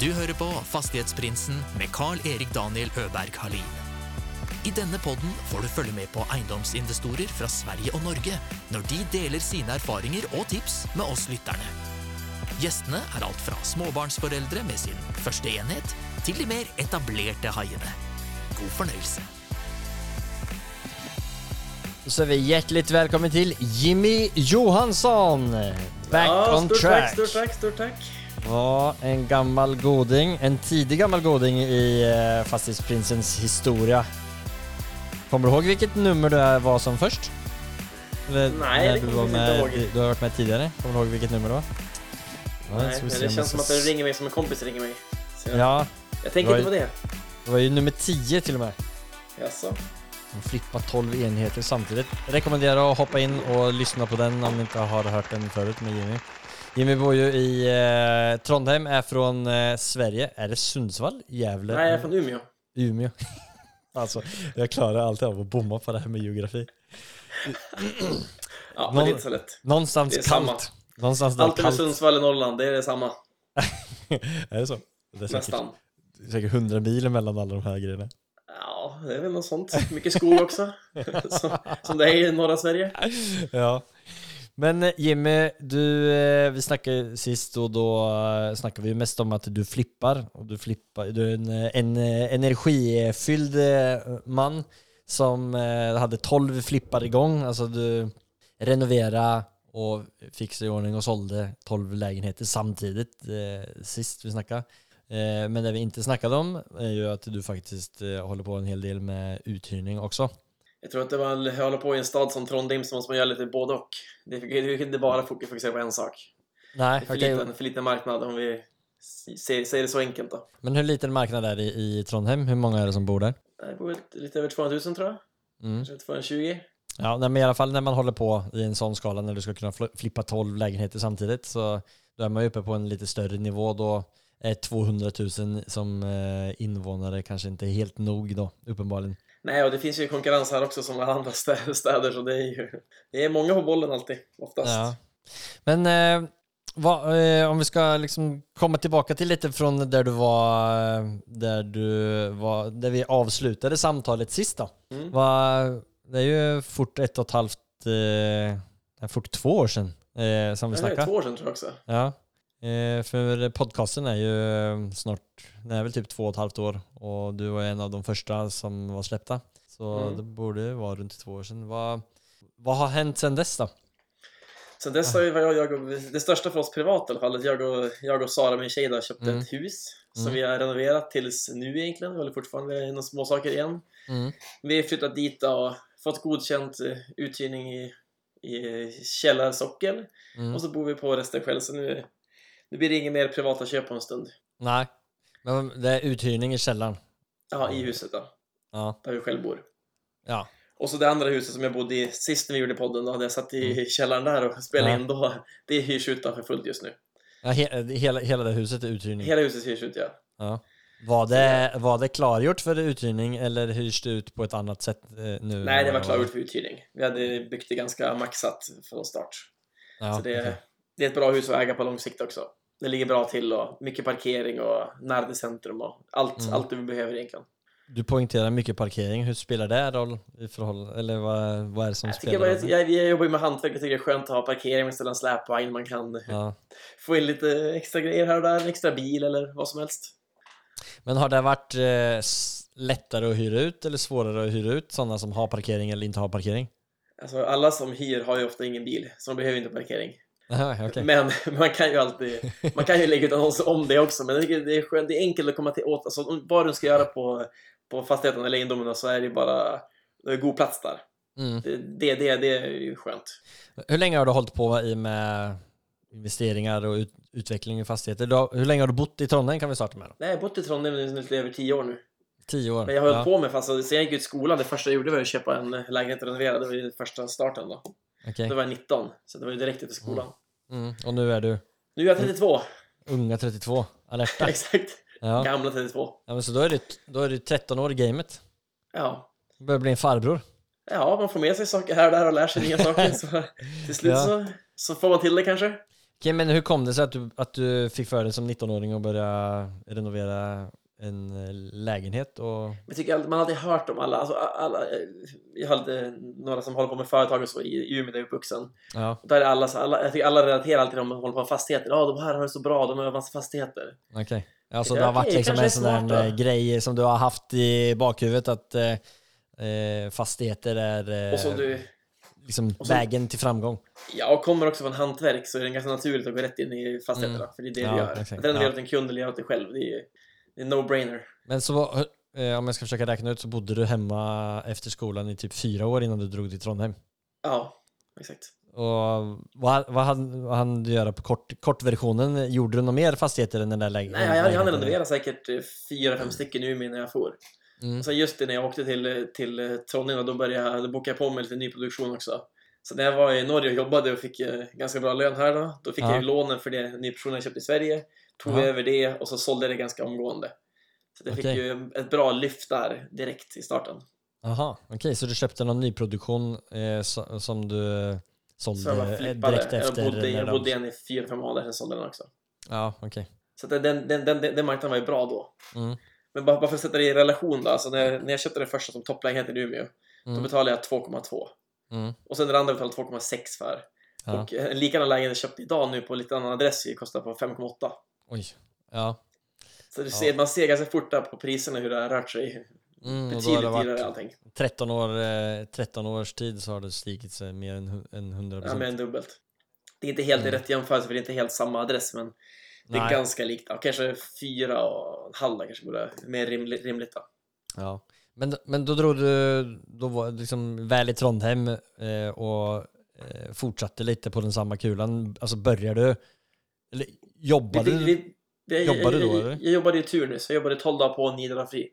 Du hører på Fastighetsprinsen med Carl-Erik Daniel Øberg Halin. I denne podden får du følge med på eiendomsinvestorer fra Sverige og Norge når de deler sine erfaringer og tips med oss lytterne. Gjestene er alt fra småbarnsforeldre med sin første enhet, til de mer etablerte haiene. God fornøyelse. Då säger vi hjärtligt välkommen till Jimmy Johansson! Back ja, on stort track! tack, stort tack, stort tack. Var en gammal goding, en tidig gammal goding i eh, Fastighetsprinsens historia. Kommer du ihåg vilket nummer du var som först? Eller, Nej, när det du var jag med, inte ihåg. Du har varit med tidigare, kommer du ihåg vilket nummer det var? Ja, Nej, men det känns som att det ringer mig som en kompis ringer mig. Så jag, Ja, jag tänker inte på det. det var ju nummer 10 till och med. Jaså? De flippar 12 enheter samtidigt. Rekommenderar att hoppa in och lyssna på den om ni inte har hört den förut med Jimmy. Jimmy bor ju i eh, Trondheim, är från eh, Sverige. Är det Sundsvall? Gävle? Nej, jag är från Umeå. Umeå. alltså, jag klarar alltid av att bomma på det här med geografi. Ja, men det är inte så lätt. Någonstans Det är kallt. samma. Någonstans där Allt med. Sundsvall i Norrland, det är detsamma. är det så? Det är säkert, Nästan. det är säkert 100 mil mellan alla de här grejerna. Ja, det är väl något sånt. Mycket skog också. som, som det är i norra Sverige. Ja. Men eh, Jimmy, du, eh, vi snackade sist och då eh, snackade vi mest om att du flippar. Och du flippar, du är en, en energifylld man som hade 12 flippar igång. Alltså du renoverade och fixade i ordning och sålde 12 lägenheter samtidigt sist vi snackade. Men det vi inte snackade om är ju att du faktiskt håller på en hel del med uthyrning också. Jag tror att det var, jag håller på i en stad som Trondheim så måste man göra lite både och. Det är, inte bara fokusera på en sak. Nej, Det är för, okej. liten, för liten marknad om vi säger, säger det så enkelt då. Men hur liten marknad är det i, i Trondheim? Hur många är det som bor där? Det bor lite över 200 000 tror jag. Mm. Kanske 220. Ja, men i alla fall när man håller på i en sån skala när du ska kunna fl- flippa 12 lägenheter samtidigt så då är man ju uppe på en lite större nivå. Då är 200 000 som eh, invånare kanske inte är helt nog då, uppenbarligen. Nej, och det finns ju konkurrens här också som alla andra stä- städer, så det är ju det är många på bollen alltid, oftast. Ja. Men eh, vad, eh, om vi ska liksom komma tillbaka till lite från där du var, eh, där du var, där vi avslutade samtalet sist då. Mm. Vad- det är ju fort ett och ett halvt, eh, fort två år sedan eh, som vi Det är snackade. två år sedan tror jag också. Ja. Eh, för podcasten är ju eh, snart, den är väl typ två och ett halvt år och du var en av de första som var släppta. Så Mm. det borde vara runt två år sedan. Vad, vad har hänt sedan dess då? Sen dess har ju jag, jag, och- det största för oss privat i alla fall, jag och, jag och Sara, min tjej, då, köpte Mm. ett hus som Mm. vi har renoverat tills nu egentligen. Vi håller fortfarande några små saker igen. Mm. Vi har flyttat dit och fått godkänt eh, uthyrning i, i källarsockel Mm. och så bor vi på resten själv. Så nu, nu blir det inget mer privata köp på en stund. Nej, men det är uthyrning i källaren. Ja, i huset då, Ja. där vi själv bor. Ja. Och så det andra huset som jag bodde i sist när vi gjorde podden, då hade jag satt i Mm. källaren där och spelade Ja. in då. Det hyrs ut för fullt just nu. ja he, hela, hela det huset är uthyrning. Hela huset hyrs ut ja. Ja. Var, det, var det klargjort för uthyrning eller hyrs det ut på ett annat sätt eh, nu? Nej, det var klargjort för uthyrning. Vi hade byggt det ganska maxat från start. Ja, så det, okej. det är ett bra hus att äga på lång sikt också. Det ligger bra till och mycket parkering och nära centrum och allt, Mm. allt det vi behöver egentligen. Du poängterar mycket parkering. Hur spelar det roll i förhållande, eller vad, vad är det som Jag, spelar roll? jag, jag jobbar ju med hantverk och tycker det är skönt att ha parkering med ställa en släpvagn. Man kan Ja. få in lite extra grejer här och där, en extra bil eller vad som helst. Men har det varit eh, lättare att hyra ut eller svårare att hyra ut sådana som har parkering eller inte har parkering? Alltså, alla som hyr har ju ofta ingen bil, så de behöver inte parkering. Aha, okej. Men man kan ju alltid, man kan ju lägga ut annonser om det också, men det är, skönt, det är enkelt att komma till åt, alltså vad du ska göra på, på fastigheten eller egendomen så är det bara, det är god plats där. Mm. Det, det, det, det är ju skönt. Hur länge har du hållit på i med investeringar och ut, utveckling i fastigheter? Har, hur länge har du bott i Trondheim kan vi starta med? Då? Nej, jag har bott i Trondheim i lite över tio år nu. Tio år? Men jag har hållit ja. på med, fast sen jag gick ut skolan, det första jag gjorde var att köpa en lägenhet och renovera, det var ju första starten då. Okej. Då var jag 19, så det var ju direkt efter skolan. Mm. Och nu är du Nu är jag 32, unga 32, alerta. exakt. Ja. Gamla 32. ja men så då är, du, då är du 13 år i gamet. Ja. Du börjar bli en farbror. Ja, man får med sig saker här och där och lär sig nya saker. Så till slut Ja. så, så får man till det kanske. Okej, men hur kom det sig att du, att du fick för dig som 19-åring att börja renovera en eh, lägenhet? Och... Jag tycker man har alltid hört om alla, alltså alla, jag hade några som håller på med företag och så i Umeå där jag är uppvuxen. Ja, Och där är alla, så alla, jag tycker alla relaterar alltid till de håller på med fastigheter. Ja, de här har det så bra, de har massa fastigheter. okej. Alltså Ja, det har varit liksom en sån där eh, grej som du har haft i bakhuvudet att eh, eh, fastigheter är eh, som du, liksom så- vägen till framgång. ja, och kommer också från hantverk så är det ganska naturligt att gå rätt in i fastigheterna. Mm. För det är det Ja, du gör. exakt. Att Ja. åt en kund eller göra åt dig själv, det är, det är no-brainer. Men så, eh, om jag ska försöka räkna ut så bodde du hemma efter skolan i typ fyra år innan du drog till Trondheim. Ja, exakt. Och vad, vad, hann, vad hann du göra på kort, kortversionen? Gjorde du några mer fastigheter än den där lägen- Nej, jag, jag hann lägenheten? renovera säkert eh, fyra, fem stycken nu när jag for. Mm. Sen just det, när jag åkte till, till eh, Trondheim, då, började jag, då bokade jag på mig lite nyproduktion också. Så när jag var i Norge och jobbade och fick eh, ganska bra lön här då, då fick Ja. jag ju lånen för det nyproduktionen jag köpte i Sverige, tog Ja. över det och så sålde jag det ganska omgående. Så jag fick Okej. ju ett bra lyft där direkt i starten. Jaha, okej, så du köpte någon nyproduktion eh, so, som du sålde Så jag eh, flippade. direkt efter? jag bodde, jag de- bodde igen i fyra, fem månader, sen sålde den också. Ja, okej. Så att den, den, den, den, den marknaden var ju bra då. Mm. Men bara, bara för att sätta det i relation då, alltså när, när jag köpte den första som topplägenheten i Umeå, då Mm. betalade jag 2,2. Mm. Och sen den andra betalade jag 2,6 för. Ja. Och en likadan lägenhet jag köpte idag nu på lite annan adress kostar på 5,8. Oj. Ja. Så du Ja. ser, man ser ganska fort på priserna hur det har rört sig. Mm, Betydligt dyrare allting. 13, år, eh, 13 års tid så har det stigit sig mer än, än 100 Ja, procent. mer än dubbelt. Det är inte helt Mm. rätt jämförelse för det är inte helt samma adress men det är Nej. ganska likt. Ja, kanske fyra och en halv kanske vore mer rimligt, rimligt då. Ja. Men, men då drog du, då var liksom väl i Trondheim eh, och eh, fortsatte lite på den samma kulan. Alltså började du, eller jobbade Vi, vi, vi, Jobbade du då, jag, eller? jag, jag jobbade i turnus, jag jobbade 12 dagar på och 9 dagar fri.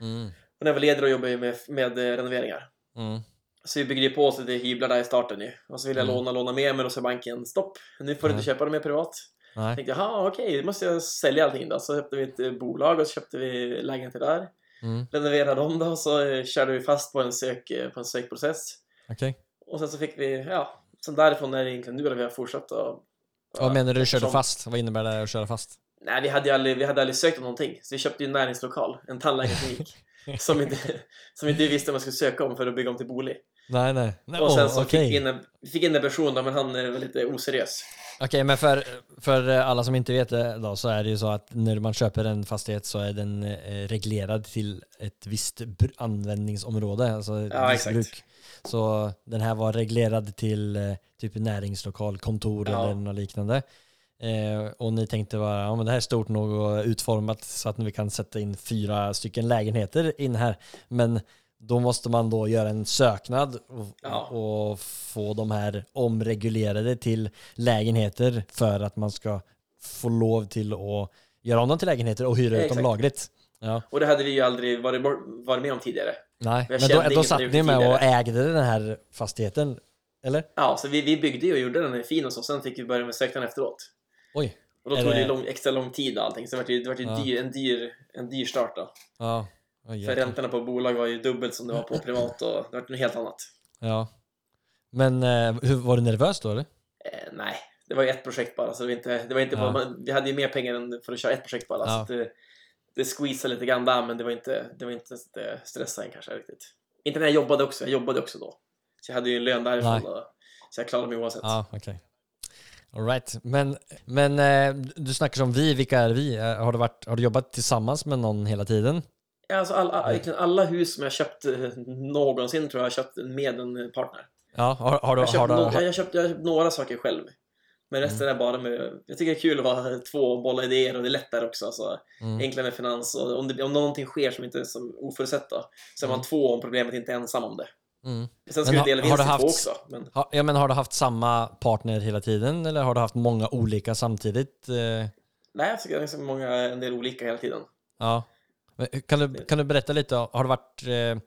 Mm, Och när jag var ledig då jobbade jag med, med eh, renoveringar. mm, Så vi byggde på oss lite hyblar där i starten ju. Och så ville jag Mm. låna, låna mer, men då sa banken stopp. Nu får du inte köpa dem mer privat. nej. tänkte jag, jaha okej, då måste jag sälja allting då. Så köpte vi ett eh, bolag och så köpte vi lägenheter där. Mm, Renoverade dem då och så eh, körde vi fast på en, sök, på en sökprocess. Okej. Och sen så fick vi, ja, sen därifrån är det egentligen nu där vi har fortsatt och... Vad menar du, körde eftersom- fast? Vad innebär det att köra fast? Nej, vi hade aldrig, vi hade aldrig sökt om någonting. Så vi köpte ju en näringslokal, en tandläkarklinik. som, inte, som inte vi visste vad man skulle söka om för att bygga om till bolig. Nej, nej. nej Och sen så okej. fick vi in en, vi fick in en person då, men han är väl lite oseriös. Okej, men för, för alla som inte vet det då, så är det ju så att när man köper en fastighet så är den eh, reglerad till ett visst användningsområde, alltså Ja, exakt. bruk. Så den här var reglerad till eh, typ näringslokal, kontor Ja. eller något liknande. Eh, och ni tänkte bara, ja men det här är stort nog och utformat så att vi kan sätta in fyra stycken lägenheter in här. Men då måste man då göra en söknad och, Ja. och få de här omreglerade till lägenheter för att man ska få lov till att göra om dem till lägenheter och hyra ut dem Exakt. lagligt. Ja, Och det hade vi ju aldrig varit, varit med om tidigare. nej. Men då, då satt ni med och ägde den här fastigheten, eller? Ja, så vi, vi byggde ju och gjorde den fin och så. Sen fick vi börja med söknaden efteråt. Oj. Och då tog det det- lång, extra lång tid och allting. Så det var ju, det var ju Ja. dyr, en, dyr, en dyr start då. Ja. Oj, För räntorna på bolag var ju dubbelt som det var på privat och det var något helt annat. Ja. Men eh, hur, var du nervös då eller? Eh, nej, det var ju ett projekt bara. Så det var inte, det var inte Ja. bara, vi hade ju mer pengar än för att köra ett projekt bara. Ja. Så det, det squeezade lite grann där, men det var inte, det var inte det stressade kanske riktigt. Inte när jag jobbade också, jag jobbade också då. Så jag hade ju en lön därifrån. Och, så jag klarade mig oavsett. Ja, okej. Alright. Men, men eh, du snackar som vi, vilka är vi? Eh, Har du, varit, har du jobbat tillsammans med någon hela tiden? Alltså all, all, egentligen alla hus som jag köpt eh, någonsin tror jag har köpt med en partner. Ja, har, har du... Jag, Har köpt, du no, jag, köpt, jag köpt några saker själv. Men resten Mm. är bara med... Jag tycker det är kul att vara två och bolla idéer och det är lättare också. Alltså, mm. Enklare med finans och om, det, om någonting sker som inte är som då, så är man Mm. två om problemet inte är ensam om det. Mm. Sen ska Men vi dela vinst haft- två också. Men, Ha, ja, men har du haft samma partner hela tiden eller har du haft många olika samtidigt? Eh, nej, jag tycker det är ganska många, en del olika hela tiden. ja. Men Kan du, kan du berätta lite, har det varit eh,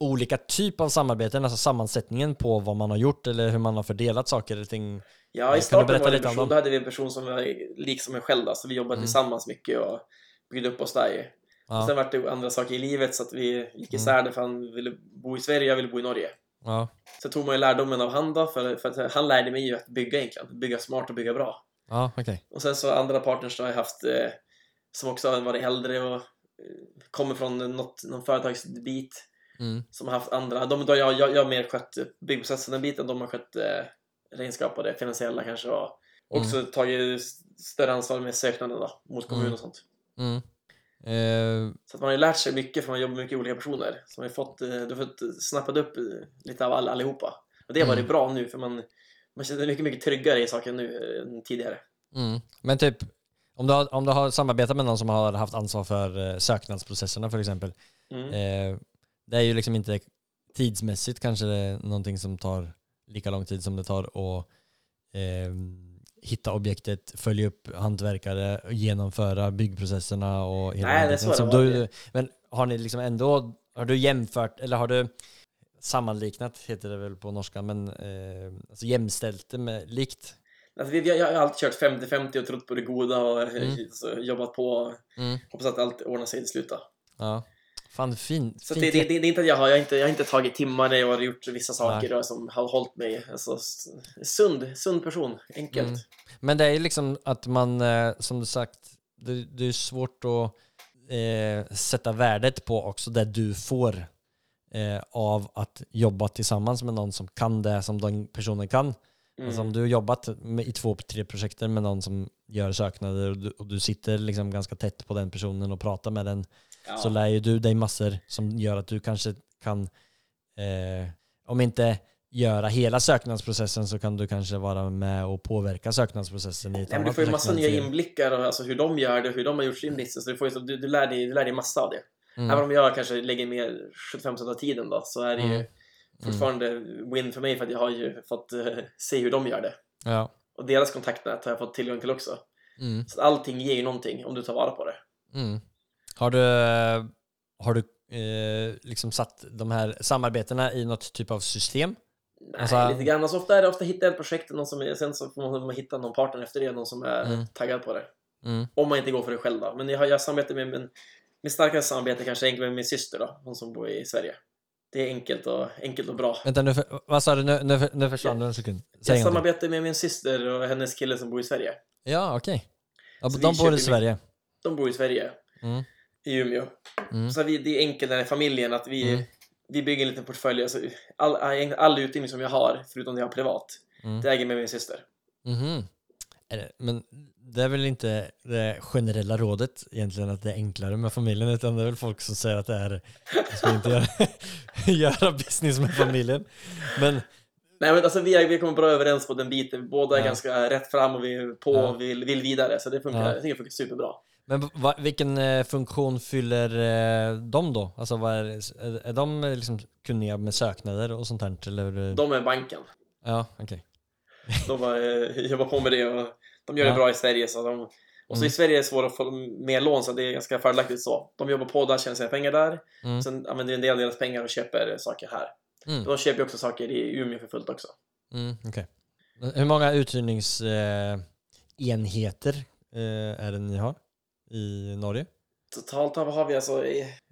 olika typ av samarbeten, alltså sammansättningen på vad man har gjort eller hur man har fördelat saker eller ting? Ja, Kan i starten var det person, då hade vi en person som var lik som en själv då, så vi jobbade Mm. tillsammans mycket och byggde upp oss där. Ja, Sen var det andra saker i livet så att vi Mm. gick isär där för han ville bo i Sverige och jag ville bo i Norge. ja, Så tog man ju lärdomen av han då, för, för att han lärde mig ju att bygga egentligen. Bygga smart och bygga bra. Ja, okej. Och sen så andra partners då har jag haft eh, som också har varit äldre och eh, kommer från något, någon företagsbit Mm. som har haft andra. De, då jag, jag, jag har mer skött byggprocessen den biten, de har skött eh, renskap och det finansiella kanske och också tagit större ansvar med söknaden då, mot kommun Mm. och sånt. Mm. Eh, Så att man har ju lärt sig mycket för man jobbar med mycket olika personer. Så man har fått, eh, du har fått snappat upp eh, lite av alla, allihopa. Och det har varit Mm. bra nu för man, man känner sig mycket, mycket tryggare i saken nu än tidigare. mm. Men typ, om du, har, om du har samarbetat med någon som har haft ansvar för söknadsprocesserna för exempel. Mm. Eh, det är ju liksom inte tidsmässigt kanske det är någonting som tar lika lång tid som det tar att eh, hitta objektet, följa upp hantverkare, genomföra byggprocesserna och hela Nej, det är så det du, Men har ni liksom ändå, har du jämfört, eller har du sammanliknat, heter det väl på norska, men eh, alltså jämställt det med likt? Alltså, jag har alltid kört 50-50 och trott på det goda och Mm. jobbat på. Mm. Hoppas att allt ordnar sig till slut. Ja. Fan fin, Så fint det, det, det, är inte att jag har, jag har inte, jag har inte tagit timmar när jag har gjort vissa saker Nej. som har hållit mig. Alltså, sund, sund person, enkelt. Mm. Men det är ju liksom att man, eh, som du sagt, det, det är svårt att eh, sätta värdet på också det du får eh, av att jobba tillsammans med någon som kan det som den personen kan. Mm. Alltså om du har jobbat med, i två, tre projekter med någon som gör söknader och du, och du sitter liksom ganska tätt på den personen och pratar med den ja. så lär ju du dig massor som gör att du kanske kan, eh, om inte göra hela söknadsprocessen så kan du kanske vara med och påverka söknadsprocessen i ett Nej, men du får ju massa nya inblickar och alltså hur de gör det, hur de har gjort sin business. Så du, får ju, du, du, lär dig, du lär dig massa av det. Mm. Även om jag kanske lägger mer 75% av tiden då, så är det ju Mm. fortfarande win för mig för att jag har ju fått eh, se hur de gör det. Ja. Och deras kontaktnät har jag fått tillgång till också. Mm. Så allting ger ju någonting om du tar vara på det. Mm. Har du, har du eh, liksom satt de här samarbetena i något typ av system? Nej, Alltså- lite grann. Alltså, ofta är det ofta hitta ett projekt, någon som är, sen så får man hitta någon partner efter det, någon som är Mm. taggad på det. Mm. Om man inte går för det själv då. Men jag jag samarbetar med min, min starkaste samarbete kanske är enkelt med min syster då, hon som bor i Sverige. Det är enkelt och, enkelt och bra. Vänta, nu, för- vad sa du? Nu, nu, nu försvann du en sekund. Säg Jag samarbetar med min syster och hennes kille som bor i Sverige. Ja, okej. Ja, Så vi de bor i Sverige. De bor i Sverige, Mm. I Umeå. Mm. Så vi, det är enkelt är familjen att vi, Mm. vi bygger en liten portfölj. Alltså, all, all, utbildning som jag har, förutom det jag har privat, Mm. det äger jag med min syster. Det, men det är väl inte det generella rådet egentligen att det är enklare med familjen utan det är väl folk som säger att det är jag ska inte göra, göra business med familjen. Men Nej men alltså vi, är, vi kommer bra överens på den biten. Båda är Ja. ganska rätt fram och vi är på och vill, vill vidare. Så det funkar, Ja. jag tycker det funkar superbra. Men va, vilken eh, funktion fyller eh, de då? Alltså vad är, är, är de eh, liksom kunniga med söknader och sånt här? Eller? De är banken. Ja, okej. De har, eh, jobbar på med det och de gör Ja. det bra i Sverige. Så de, och så Mm. i Sverige är det svårt att få mer lån så det är ganska fördelaktigt så. De jobbar på där, tjänar sina pengar där. Mm. Sen använder en del av deras pengar och köper saker här. Mm. De köper ju också saker i Umeå för fullt också. Mm, okej. Hur många uthyrningsenheter enheter, eh, är det ni har i Norge? Totalt har har vi alltså,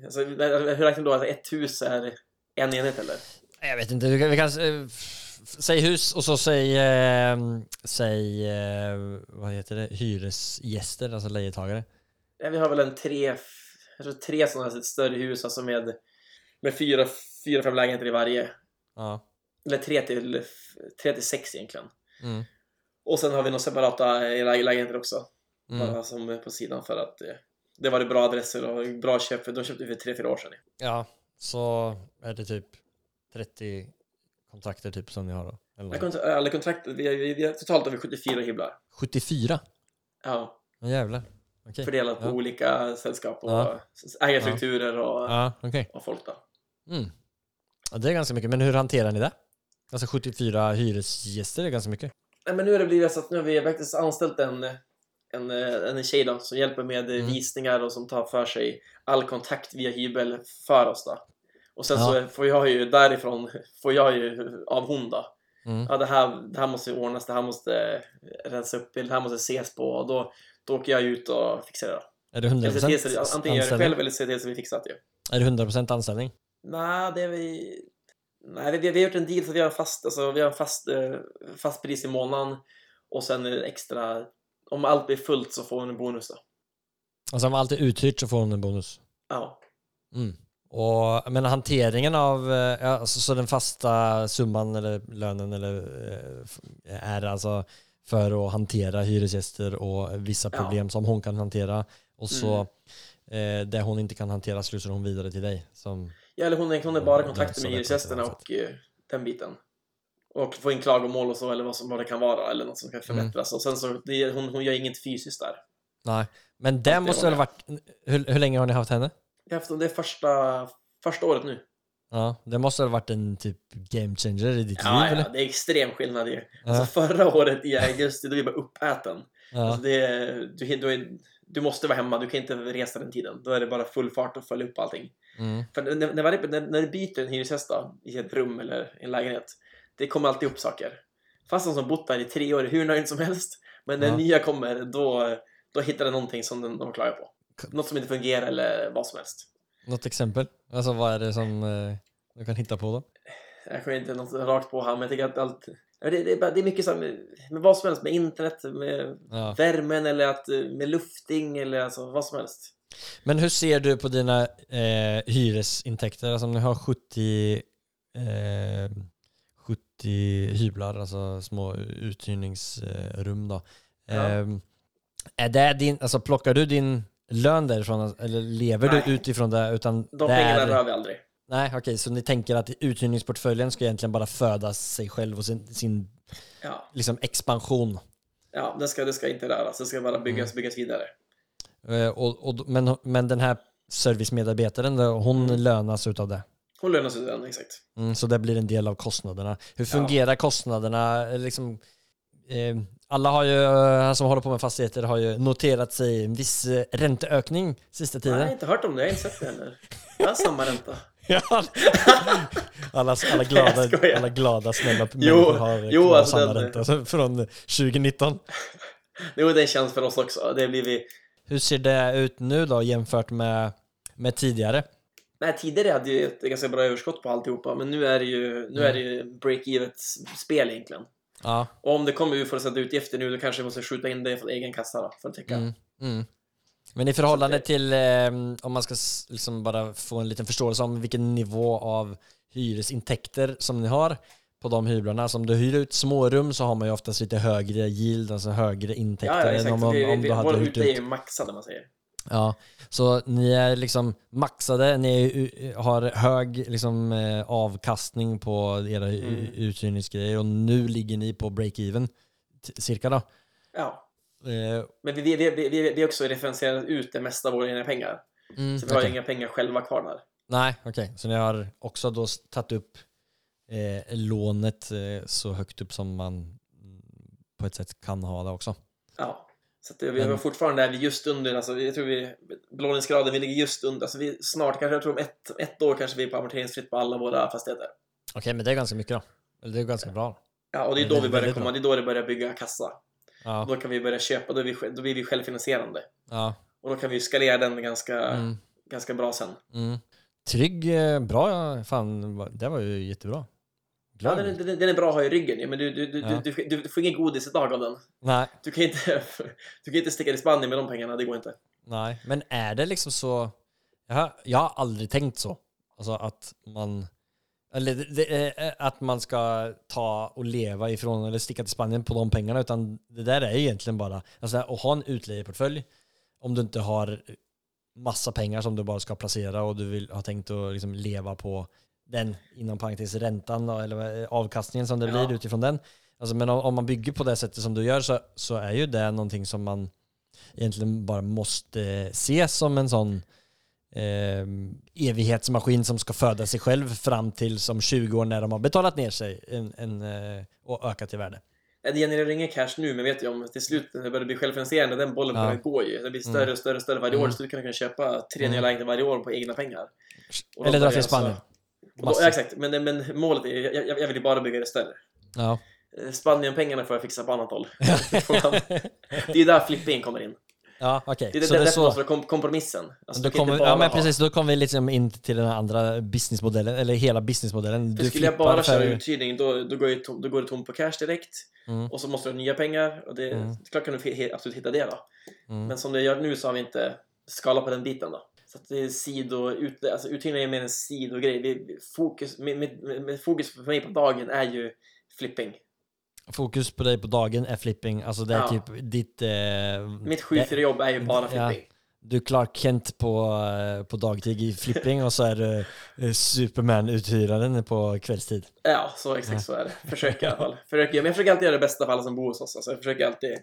alltså hur räknar du då? Alltså ett hus är en enhet eller? Jag vet inte, vi kan, vi kan eh, säg hus och så säg, eh, säg eh, vad heter det, hyresgäster, alltså lejetagare. Ja, vi har väl en tre, tror tre sådana här större hus alltså med, med fyra, fyra, fem lägenheter i varje. Ja. Eller tre till, tre till sex egentligen. Mm. Och sen har vi några separata lä- lägenheter också. Mm. Bara som är på sidan för att eh, det var det bra adresser och bra köp. För de köpte vi för tre, fyra år sedan. Ja, så är det typ 30 kontrakter typ som ni har då? Eller? kontrakt, alla kontrakt vi, vi, vi, totalt har vi 74 hyblar. 74? Ja, Ja jävlar. Okej. fördelat på Ja. olika sällskap och Ja. ägarstrukturer och, Ja, okej. och folk då. Mm. Ja, det är ganska mycket, men hur hanterar ni det? Alltså 74 hyresgäster är ganska mycket. Nej, men nu har det blivit så att nu har vi faktiskt anställt en, en, en tjej då, som hjälper med Mm. visningar och som tar för sig all kontakt via hybel för oss då. Och sen Ja. så får jag ju därifrån, får jag ju av hon då. Mm. Ja, det här, det här måste ordnas, det här måste rensa upp, det här måste ses på och då, då åker jag ut och fixar det då. Är det Eller se till så, 100% antingen gör jag det anställning? själv eller se till så vi fixat det. Är det 100% anställning? Nej, det är vi... Nej, vi, vi har gjort en deal så vi har en fast, alltså, vi har en fast, eh, fast pris i månaden och sen extra Om allt blir fullt så får hon en bonus då. Alltså om allt är uthyrt så får hon en bonus. Ja. Mm. Och, men hanteringen av, eh, ja, alltså, så den fasta summan eller lönen eller, eh, är alltså för att hantera hyresgäster och vissa Ja. problem som hon kan hantera. Och så Mm. eh, det hon inte kan hantera slussar hon vidare till dig. Som, ja eller hon är, hon är bara i Ja, kontakt med hyresgästerna och eh, den biten. Och få in klagomål och så, eller vad, som, vad det kan vara, eller något som kan Mm. förbättras. Och sen så, det, hon, hon gör inget fysiskt där. nej. Men det måste väl ha varit, hur, hur länge har ni haft henne? Jag har haft det första, första året nu. Ja, det måste ha varit en typ game changer i ditt Ja, liv ja, eller? det är extrem skillnad ju. Ja. Alltså förra året i augusti, då var jag bara uppäten. Ja. Alltså det, du, du, är, du måste vara hemma, du kan inte resa den tiden. Då är det bara full fart och följa upp allting. Mm. För när, när, när du byter en hyresgäst då, i ett rum eller en lägenhet, det kommer alltid upp saker. Fast som bott där i tre år hur nöjd som helst, men när Ja. nya kommer, då, då hittar den någonting som de, de klagar på. Något som inte fungerar eller vad som helst. Något exempel? Alltså vad är det som eh, du kan hitta på då? Jag kommer inte något rakt på här, men jag tycker att allt... Det, det, det är mycket så här med, med vad som helst, med internet, med Ja. värmen eller att, eh, med lufting eller alltså vad som helst. Men hur ser du på dina eh, hyresintäkter? Alltså om ni har 70, eh, 70 hyblar, alltså små uthyrningsrum då. Ja. Eh, är det din, alltså plockar du din lön därifrån eller lever Nej. du utifrån det? Utan De det är- pengarna rör vi aldrig. Nej, okej, så ni tänker att uthyrningsportföljen ska egentligen bara föda sig själv och sin, sin Ja, liksom expansion. ja det, ska, det ska inte röras, det ska bara byggas, Mm. byggas vidare. Eh, och, och, men, men den här servicemedarbetaren, hon Mm. lönas utav det? Sig den, exakt. Mm, så det blir en del av kostnaderna. Hur fungerar kostnaderna? Eh, Liksom, eh, alla har ju, eh, som håller på med fastigheter har ju noterat sig en viss eh, ränteökning sista Nej, jag har tiden. inte hört om det, jag har inte sett det heller. Jag har samma ränta. Ja. alla, alla, glada, alla glada, snälla människor har jo, kvar alltså samma den- ränta från 2019. Jo, det känns för oss också. Det blir vi... Hur ser det ut nu då jämfört med, med tidigare? Nej, tidigare hade ju ett ganska bra överskott på alltihopa, men nu är det ju, nu är det ju break-even spel egentligen. Ja. Och om det kommer ut sätta utgifter nu, då kanske vi måste skjuta in det från egen kassa då, för att täcka. Mm, mm. Men i förhållande till, eh, om man ska liksom bara få en liten förståelse om vilken nivå av hyresintäkter som ni har på de hyblarna. Så om du hyr ut smårum så har man ju oftast lite högre yield, alltså högre Ja, intäkter ja, än exakt. om, vi, om, om vi, du hade hyrt ute är ut. ju maxade, man säger. Ja, så ni är liksom maxade, ni har hög liksom, eh, avkastning på era Mm. uthyrningsgrejer och nu ligger ni på break-even cirka då. Ja. Eh, Men vi, vi, vi, vi, vi också referenserat ut det mesta av våra egna pengar. mm, Så vi har okej. inga pengar själva kvar där. Nej, okej. Så ni har också då tagit upp eh, lånet eh, så högt upp som man på ett sätt kan ha det också. Ja. Så vi Men- har fortfarande är vi just under, alltså, jag tror vi, belåningsgraden, vi ligger just under, alltså vi snart, kanske jag tror om ett, ett år kanske vi är på amorteringsfritt på alla våra fastigheter. Okej, men det är ganska mycket då. Det är ganska bra. Ja, och det är då vi börjar komma, det är då det börjar bygga kassa. Ja, Då kan vi börja köpa, då, är vi, då blir vi självfinansierande. ja. Och då kan vi skalera den ganska, Mm, ganska bra sen. mm. Trygg, eh, bra, fan, det var ju jättebra. Ja, den, den, den är bra att ha i ryggen ju, men du, du, du, Ja. du, du, du får ingen godis idag av den. Nej, Du kan inte, du kan inte sticka till Spanien med de pengarna, det går inte. nej. Men är det liksom så... Jag har, jag har aldrig tänkt så. Alltså att man... Eller det, att man ska ta och leva ifrån eller sticka till Spanien på de pengarna. Utan det där är egentligen bara alltså, att ha en utlejeportfölj. Om du inte har massa pengar som du bara ska placera och du vill ha tänkt att liksom leva på den, inom parentes räntan eller eh, avkastningen som det Ja. blir utifrån den. Alltså, men om, om man bygger på det sättet som du gör så, så är ju det någonting som man egentligen bara måste se som en sån eh, evighetsmaskin som ska föda sig själv fram till som 20 år när de har betalat ner sig en, en, eh, och ökat i värde. Ja, Det genererar ingen cash nu, men vet jag om till slut när det börjar bli självfinansierande, den bollen Ja. börjar gå ju. Det blir större Mm. och större och större varje år, Mm. så du kan kunna köpa tre Mm. nya lägenheter varje år på egna pengar. Och Eller dra till alltså- Spanien. och då, ja, exakt, men, men målet är jag, jag, jag vill ju bara bygga det större. Ja. Eh, Spanien-pengarna får jag fixa på annat håll. Det är där flippingen kommer in. Ja, okej. Det är Så det, det så. kom- kompromissen. Alltså, Då kommer, ja men precis, då kommer vi liksom in till den andra businessmodellen, eller hela businessmodellen. Du skulle jag bara för- köra uthyrning då, då, går ju tom, då går det tomt på cash direkt Mm. och så måste du ha nya pengar och det, Mm. klart kan du absolut hitta det då. Mm. Men som det gör nu så har vi inte skalat på den biten då. Så att det är sido, ut, alltså uthyrning är mer en sidogrej. Fokus, med, med, med, fokus för mig på dagen är ju flipping. Fokus på dig på dagen är flipping, alltså det är Ja. typ ditt... Eh, Mitt 7-4 jobb är ju bara Ja. flipping. Du är Clark Kent på, eh, på dagtid i flipping och så är du eh, Superman-uthyraren på kvällstid. Ja, så exakt så är det. Försöker i alla fall. Försöker, men jag försöker alltid göra det bästa för alla som bor hos oss. Alltså, jag försöker alltid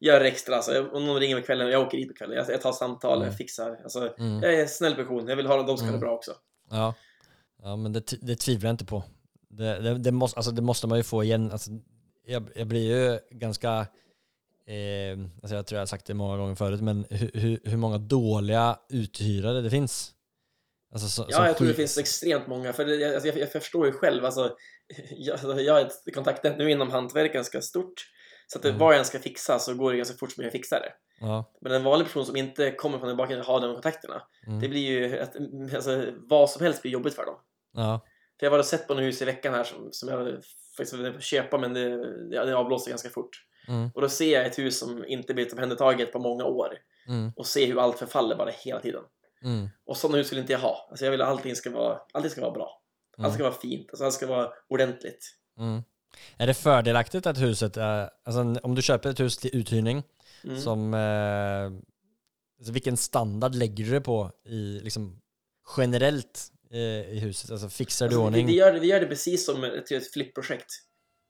det extra. Alltså, om någon ringer på kvällen, jag åker dit på kvällen. Jag, jag tar samtal, Mm. jag fixar. Alltså, Mm. Jag är en snäll person. Jag vill ha de ska ha det Mm. bra också. Ja, ja men det, det tvivlar jag inte på. Det, det, det, måste, alltså det måste man ju få igen. Alltså, jag, jag blir ju ganska, eh, alltså jag tror jag har sagt det många gånger förut, men hur, hur, hur många dåliga uthyrare det finns. Alltså, så, Ja, jag tror det finns extremt många. För det, jag, alltså, jag, jag förstår ju själv. Alltså, jag, alltså, jag har ett kontaktnät nu inom hantverk ganska stort. Så att Mm. vad jag än ska fixa så går det ganska fort som jag fixar det. Ja, Men en vanlig person som inte kommer från den bakgrunden och har de kontakterna. mm, Det blir ju, att, alltså, vad som helst blir jobbigt för dem. ja, För jag var och sett på något hus i veckan här som, som jag faktiskt ville köpa men det, det, det avblåste ganska fort. mm, Och då ser jag ett hus som inte blivit omhändertaget på många år mm, och ser hur allt förfaller bara hela tiden. mm, Och sådana hus vill inte jag ha. Alltså jag vill att allting ska vara, allting ska vara bra. Allt ska vara fint, alltså allt ska vara ordentligt. Är det fördelaktigt att huset är, alltså om du köper ett hus till uthyrning, Mm. som, eh, alltså vilken standard lägger du det på i, liksom, generellt eh, i huset? Alltså fixar du Alltså, vi, ordning? vi, gör, det- vi gör det precis som ett, ett flippprojekt.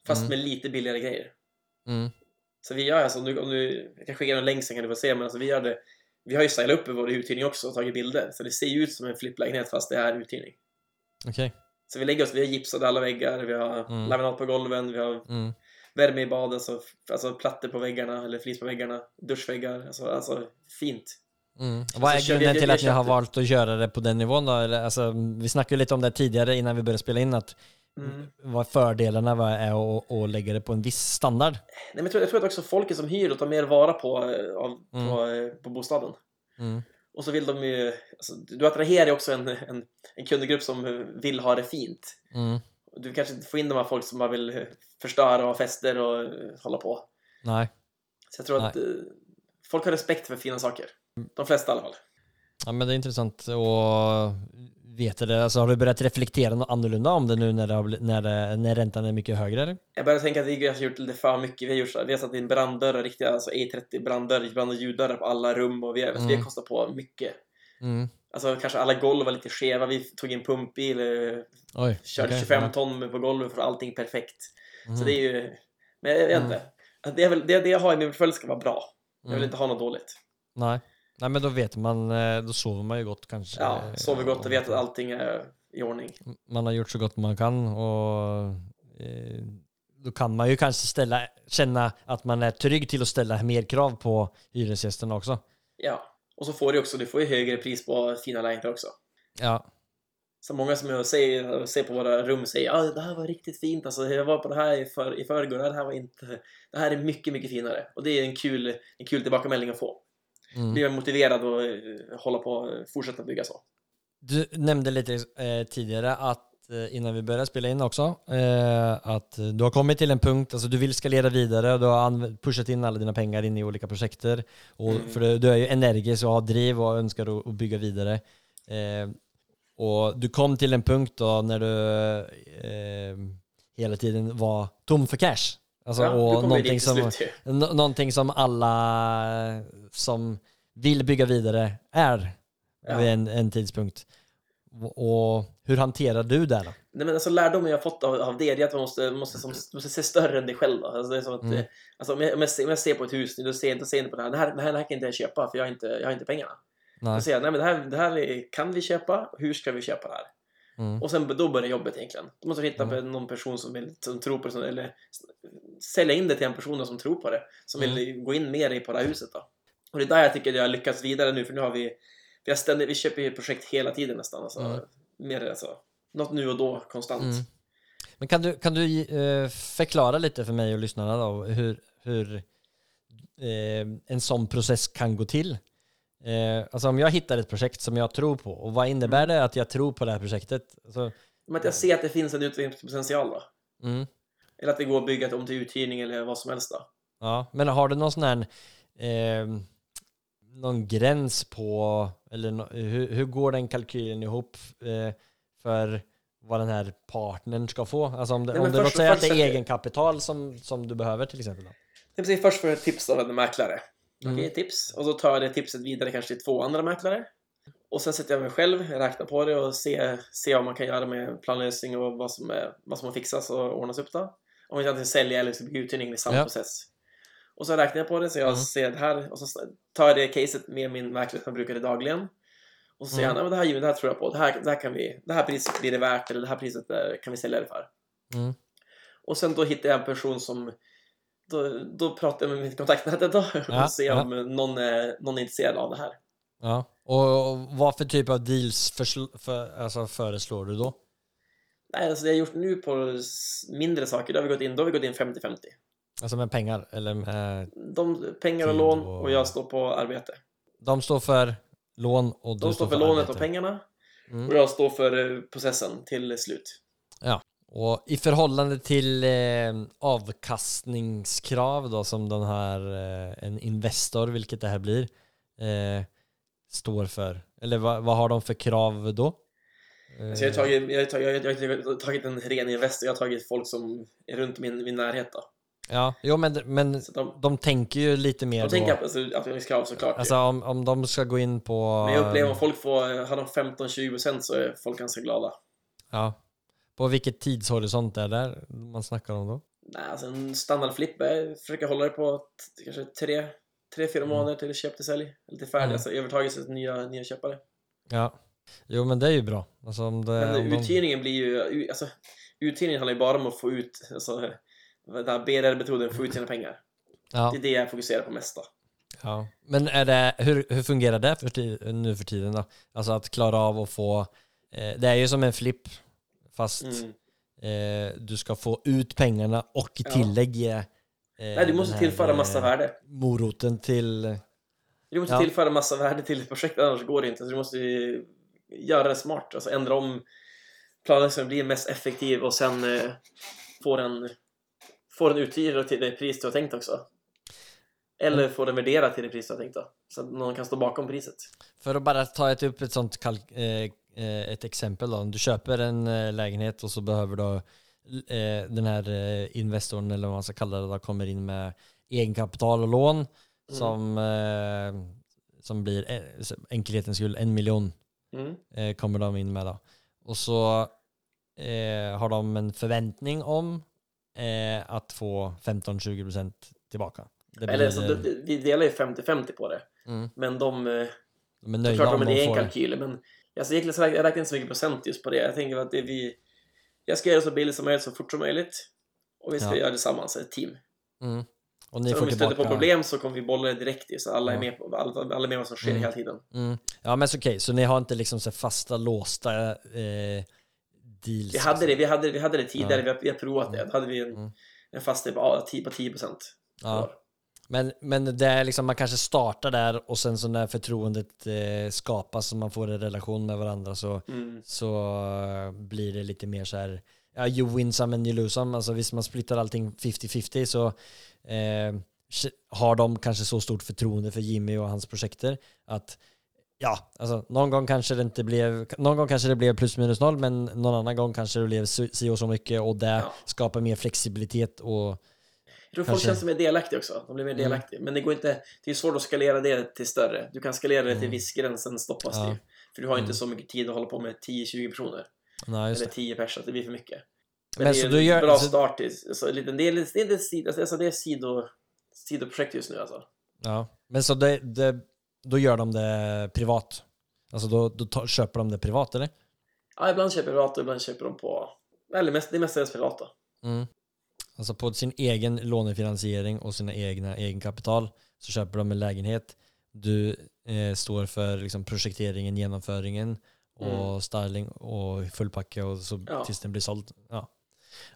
Fast Mm. med lite billigare grejer. Mm, Så vi gör alltså, om du, om du jag kan skicka en länk sen kan du få se, men alltså vi gör det. Vi har ju stylat upp vår uthyrning också och tagit bilder. Så det ser ju ut som en flipplägenhet fast det är uthyrning. Okej. Så vi lägger oss, vi har gipsat alla väggar, vi har Mm. laminat på golven, vi har Mm, värme i badet, alltså, alltså plattor på väggarna eller flis på väggarna, duschväggar, alltså, alltså fint. mm. Vad är Så grunden till att ni har valt att göra det på den nivån då? Eller, alltså, vi snackade lite om det tidigare innan vi började spela in, att Mm. vad fördelarna var- är att, att lägga det på en viss standard. Nej, men jag, tror, jag tror att också folket som hyr tar mer vara på, eh, av, Mm. på, eh, på bostaden. Mm, Och så vill de ju, alltså, du attraherar ju också en, en, en kundgrupp som vill ha det fint. mm, Du kanske inte får in de här folk som bara vill förstöra och ha fester och eh, hålla på. nej. Så jag tror att eh, folk har respekt för fina saker. De flesta i alla fall. Ja men det är intressant veta det. Alltså, har du börjat reflektera något annorlunda om det nu när, det har när, det, när räntan är mycket högre? Eller? Jag börjar tänka att vi har gjort lite för mycket. Vi har, gjort så vi har satt in branddörrar, riktiga alltså A30 branddörrar, brand och ljuddörrar på alla rum och vi har, alltså, vi har Mm. kostat på mycket. Mm. Alltså kanske alla golv var lite skeva. Vi tog in pumpbil, eh, Oj. körde okej, 25 ja. ton på golvet för allting perfekt. Mm. Så det är ju... Men jag vet Mm. inte. Att Det, väl, det, det jag har i min portfölj ska vara bra. Jag vill Mm. inte ha något dåligt. Nej. Nej men då vet man, eh, då sover man ju gott kanske. Ja, sover gott och vet att allting är i ordning. Man har gjort så gott man kan och eh, då kan man ju kanske ställa, känna att man är trygg till att ställa mer krav på hyresgästerna också. Ja. Och så får du också, du får ju högre pris på fina lägenheter också. Ja. Så många som jag ser, ser på våra rum säger att det här var riktigt fint, alltså, jag var på det här i, för, i förrgår, det här var inte... Det här är mycket, mycket finare. Och det är en kul, en kul tillbakemelding att få. Mm. Blir jag motiverad att eh, hålla på fortsätta bygga så. Du nämnde lite eh, tidigare att eh, innan vi började spela in också, eh, att du har kommit till en punkt, alltså du vill skalera vidare och du har pushat in alla dina pengar in i olika projekter. Och, Mm. För du, du är ju energisk och har driv och önskar att, att bygga vidare. Eh, och du kom till en punkt då när du eh, hela tiden var tom för cash. Alltså, ja, och någonting som, någonting som alla som vill bygga vidare är Ja. vid en, en tidpunkt. Och, hur hanterar du det då? Nej, men alltså, lärdomen jag fått av, av det är att man måste, måste, som, måste se större än dig själv. Då. Alltså, det är som att, Mm. eh, alltså, om, jag, om, jag ser, om jag ser på ett hus då ser, då ser jag inte på det här. Det här, det här, det här kan inte jag köpa för jag har inte, jag har inte pengarna. Nej. Då säger jag, nej men det här, det här är, kan vi köpa, hur ska vi köpa det här? Mm. Och sen då börjar jobbet egentligen. Då måste hitta Mm. på någon person som, vill, som tror på det, eller sälja in det till en person som tror på det. Som Mm. vill gå in mer i på det här huset då. Och det är där jag tycker att jag har lyckats vidare nu, för nu har vi, vi, har ständigt, vi köper ju projekt hela tiden nästan. Alltså, Mm. mer, alltså, något nu och då, konstant. Mm. Men kan du, kan du eh, förklara lite för mig och lyssnarna då hur, hur eh, en sån process kan gå till. Eh, alltså om jag hittar ett projekt som jag tror på, och vad innebär det att jag tror på det här projektet? Alltså, Men att jag ser att det finns en utvecklingspotential då. mm, Eller att det går att bygga om till uthyrning eller vad som helst då. ja. Men har du någon sån här eh, någon gräns på, eller nå- hur, hur går den kalkylen ihop eh, för vad den här partnern ska få? Alltså om det, Nej, om det låt säga att det är egenkapital som, som du behöver till exempel. Då. Det vill säga först får jag ett tips av en mäklare. Mm. Okej, tips. Och så tar jag det tipset vidare kanske till två andra mäklare. Och sen sätter jag mig själv, räknar på det och ser, ser vad man kan göra med planlösning och vad som, är, vad som har fixats och ordnas upp då. Om vi antingen sälja eller ska bygga uthyrning i samma Ja. process. Och så räknar jag på det så jag Mm. ser det här och så tar jag det caset med min mäklare som jag brukar det dagligen. Och så säger Mm. han, "Ja, men det här, det här tror jag på, det här, det här kan vi, det här priset blir det värt eller det här priset eh, kan vi sälja det för. Mm. Och sen då hittar jag en person som då, då pratar jag med min kontaktnät då Ja, och ser om någon, är, någon är intresserad av det här. Ja. Och, och vad för typ av deals försl- för, alltså föreslår du då? Nej, alltså det jag gjort nu på mindre saker, då har vi gått in, då har vi gått in 50-50. Alltså med pengar? Eller med, De, pengar och lån och- och jag står på arbete. de står för lån och du De står för lånet arbete. och pengarna Mm. och jag står för eh, processen till slut. Och i förhållande till eh, avkastningskrav då som den här, eh, en Investor, vilket det här blir, eh, står för? Eller vad, vad har de för krav då? Eh, Så jag, har tagit, jag, har tagit, jag, har- jag har tagit en ren investor, jag har tagit folk som är runt min, min närhet då. Ja, jo men, men Så de, de tänker ju lite mer de tänker då. på alltså, avkastningskrav såklart. Alltså om, om de ska gå in på... Men jag upplever om folk får, har de 15-20% så är folk ganska glada. Ja. På vilket tidshorisont är det man snackar om då? Nej, alltså en standardflipp är, försöker hålla det på kanske tre, tre fyra Mm. månader till köp till sälj. Eller till färdig, Mm. alltså övertagelse till nya, nya köpare. Ja. Jo men det är ju bra. Alltså om det... Men om de- uthyrningen blir ju, alltså uthyrningen handlar ju bara om att få ut, alltså den här BRR-metoden, få ut sina pengar. Ja. Det är det jag fokuserar på mest då. Ja, men är det, hur, hur fungerar det för nu för tiden då? Alltså att klara av att få, eh, det är ju som en flipp fast Mm. eh, du ska få ut pengarna och i tillägg ge eh, Nej, du måste här, tillföra massa eh, värde. Moroten till, Du måste Ja. tillföra massa värde till ett projekt, annars går det inte. Så du måste göra det smart, alltså ändra om planen så den blir mest effektiv och sen eh, få den, få den uthyrd till det pris du har tänkt också. Eller få den värderad till det pris du har tänkt då. Så att någon kan stå bakom priset. för att bara ta ett, upp ett sånt kalk, eh, eh, ett exempel då. Om du köper en eh, lägenhet och så behöver du eh, den här eh, investorn eller vad man ska kalla det då, kommer in med egenkapital och lån som, eh, som blir eh, enkelhetens skull en miljon Mm. eh, kommer de in med då. Och så eh, har de en förväntning om eh, att få 15-20% tillbaka. Det Eller så, blir, vi delar ju 50-50 på det. mm, Men de, eh, de är nöjda om de de är en får... kalkyl. Men alltså, egentligen så räknar jag räknar inte så mycket procent just på det. Jag tänker att det vi... Jag ska göra det så billigt som möjligt så fort som möjligt. Och vi ska Ja. göra det tillsammans, ett team. Mm. Och ni Så får om vi stöter tillbaka... på problem så kommer vi bolla det direkt i, så alla är med på alla, alla är med vad som sker Mm. hela tiden. Mm. Ja men så okej, så ni har inte liksom så fasta låsta eh, deals? Vi hade det, vi hade, vi hade det tidigare, Ja. vi, har, vi har provat det. Då hade vi en, Mm. en fast på, ja, 10 på 10 procent. Ja. Men, men det är liksom, man kanske startar där och sen så när förtroendet eh, skapas och man får en relation med varandra så, Mm. så eh, blir det lite mer så här, ja, you win some and you lose some. Alltså visst man splittar allting 50-50 så eh, har de kanske så stort förtroende för Jimmy och hans projekter att ja, alltså någon gång kanske det inte blev, någon gång kanske det blev plus minus noll men någon annan gång kanske det blev si si och så mycket och det Ja. skapar mer flexibilitet och Jag tror folk känner sig mer delaktiga också. De blir mer Mm. delaktiga. Men det går inte, det är svårt att skalera det till större. Du kan skalera det till Mm. viss gräns, sen stoppas det Ja. ju. För du har inte Mm. så mycket tid att hålla på med 10-20 personer. nej, Eller det. 10 personer, det blir för mycket. Men, Men det är så en du gör- bra så- start. till- Så, lite, det är, det är, det är, alltså, det är sido, sidoprojekt just nu alltså. Ja, men så det, det, då gör de det privat? Alltså då, då tar, köper de det privat eller? Ja, ibland köper jag privat och ibland köper de på... Eller mest, det är mestadels privat då. Mm. Alltså på sin egen lånefinansiering och sina egna egenkapital så köper de en lägenhet. Du eh, står för liksom, projekteringen, genomföringen och Mm. styling och fullpacka och så Ja. tills den blir såld. Ja.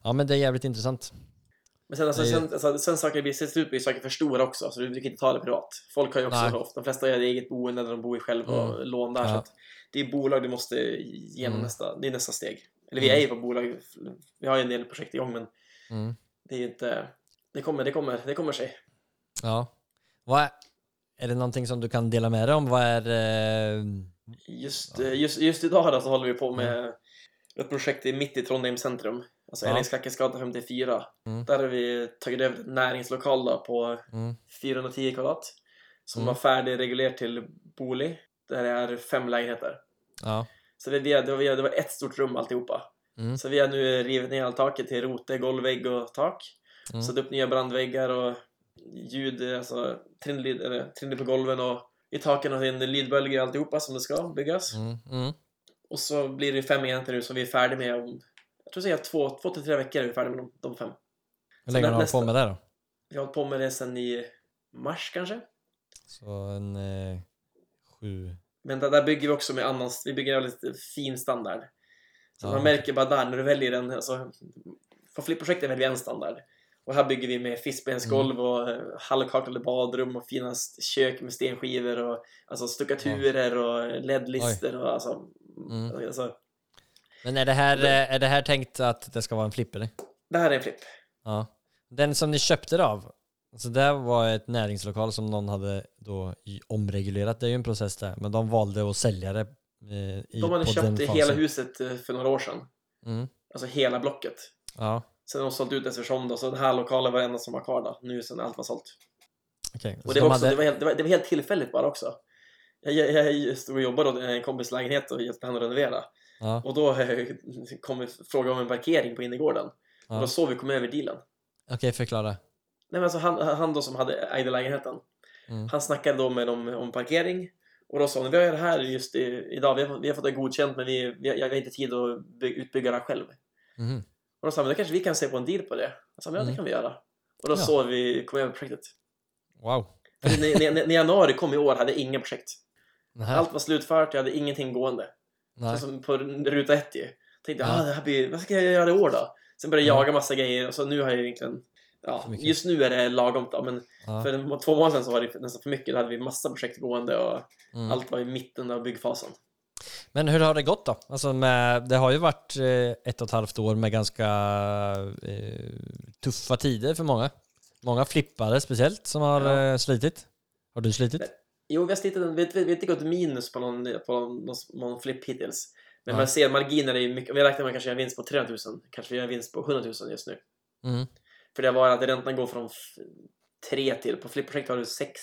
ja, men det är jävligt intressant. Men sen, alltså, sen, alltså, sen saker blir, till slut blir saker för stora också, så du, du kan inte ta det privat. Folk har ju också ofta, de flesta har eget boende där de bor själv och Mm. lån där. Ja. Så att det är bolag du måste genom Mm. nästa, det är nästa steg. Eller vi Mm. är ju på bolag, vi har ju en del projekt igång men Mm. Det är inte, det kommer, det kommer, det kommer sig. Ja. Vad är, är det någonting som du kan dela med dig om? Vad är... Eh, Just, eh, just, just idag då, så håller vi på med ett projekt i- mitt i Trondheim centrum. Alltså Ja. Älgskackesgatan 54. Mm. Där har vi tagit över ett näringslokal då på mm, 410 kvadrat. Som Mm. var färdigreglerat till bolig. Där det är fem lägenheter. ja. Så det, det, det, var, det var ett stort rum alltihopa. Mm. Så vi har nu rivit ner allt taket till rote, golvvägg och tak. Mm. Satt upp nya brandväggar och ljud, alltså trinnlyd på golven och i taken har vi en lydbölge och alltihopa som det ska byggas. Mm. Mm. Och så blir det fem enheter nu som vi är färdiga med om, jag tror säga två, två till tre veckor är vi färdiga med de, de fem. Hur länge har du hållit på med det då? Vi har hållit på med det sedan i mars kanske. Så en eh, sju... Men där, där bygger vi också med annan, vi bygger en lite fin standard. Så Ja. man märker bara där när du väljer en, alltså, på flippprojektet väljer en standard. Och här bygger vi med fiskbensgolv och eh, halvkaklade badrum och fina kök med stenskivor och alltså stuckaturer och LED-lister och alltså, Mm. alltså Men är det, här, eh, är det här tänkt att det ska vara en flipp eller? Det här är en flipp. Ja. Den som ni köpte det av, alltså det var ett näringslokal som någon hade då omregulerat, det är ju en process där, men de valde att sälja det i, De hade köpt det fasen. hela huset eh, för några år sedan. Mm. Alltså hela blocket. Ja, Sen har de sålt ut eftersom då, så den här lokalen var det enda som var kvar då, nu sen allt var sålt. Så Och det de var, också, hade- det, var helt, det, var, det var helt tillfälligt bara också. Jag, jag, jag stod och jobbade åt en kompis lägenhet och hjälpte henne att renovera. Ja, Och då eh, kom vi fråga om en parkering på innergården. Och ja. då såg vi komma över dealen. Okej, förklara. Nej, men alltså han, han då som hade ägde lägenheten. Mm. Han snackade då med dem om parkering. Och då sa han, vi har det här just i, idag, vi har, vi har fått det godkänt men vi, vi, har, jag har inte tid att by, utbygga det själv. Mhm. Och då sa men då kanske vi kan se på en deal på det. Jag sa, ja det Mm. kan vi göra. Och då Ja. såg vi kom över projektet. Wow. När, januari kom i år hade jag inga projekt. Nähä. Allt var slutfört, jag hade ingenting gående. Nej. Så som på ruta ett ju. Tänkte, Ja. ah, det här blir, vad ska jag göra i år då? Sen började jag Ja. jaga massa grejer och så nu har jag egentligen Ja, just nu är det lagom men Ja. för två månader sedan så var det nästan för mycket. Då hade vi massa projekt gående och Mm. allt var i mitten av byggfasen. Men hur har det gått då? Alltså med, det har ju varit eh, ett och ett halvt år med ganska eh, tuffa tider för många. Många flippare speciellt som har Ja. eh, slitit. Har du slitit? Jo, vi har slitit, vi, vi, vi har inte gått minus på någon, på någon, någon, flipp hittills. Men Nej. man ser marginer är ju mycket, om vi räknar med kanske en vinst på 300 000, kanske vi har en vinst på 100 000 just nu. Mm. För det var att räntan går från 3 till, på flippprojekt har du 6%,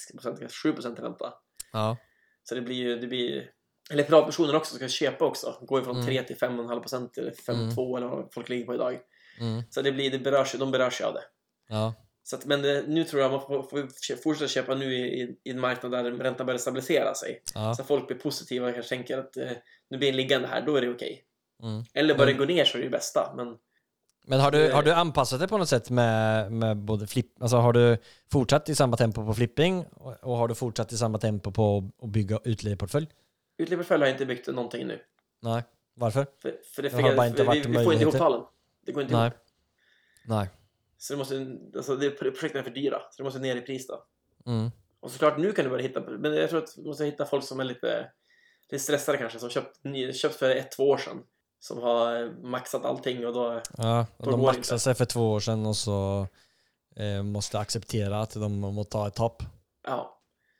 7% ränta. Ja. Så det blir ju, det blir, eller privatpersoner också ska köpa också, går ju från Mm. 3 till 5,5% eller 5,2 eller vad folk ligger på idag. Mm. Så det blir, det berörs, de berörs ju av det. Ja. Så att, men eh, nu tror jag man får, får fortsätta köpa nu i, i, i en marknad där räntan börjar stabilisera sig. Ja. Så folk blir positiva och kanske tänker att eh, nu blir en liggande här, då är det okej. Mm. Eller bara Men- det går ner så är det det bästa. Men Men har du, har du anpassat dig på något sätt med, med både flipp, alltså har du fortsatt i samma tempo på flipping och, och har du fortsatt i samma tempo på att bygga utlejportfölj? utlipportfölj har jag inte byggt någonting nu. Nej. Varför? För, för det, Det har bara inte för, varit vi, vi får inte ihop talen. Det går inte Nej. ihop. Nej. Så det måste, alltså det, projekten är för dyra, så det måste ner i pris då. Mm. Och såklart nu kan du börja hitta, men jag tror att du måste hitta folk som är lite, lite stressade kanske, som köpt, köpt för ett, två år sedan. Som har maxat allting och då, Ja, och de maxade inte. sig för två år sedan och så eh, måste acceptera att de måste ta ett tapp. ja.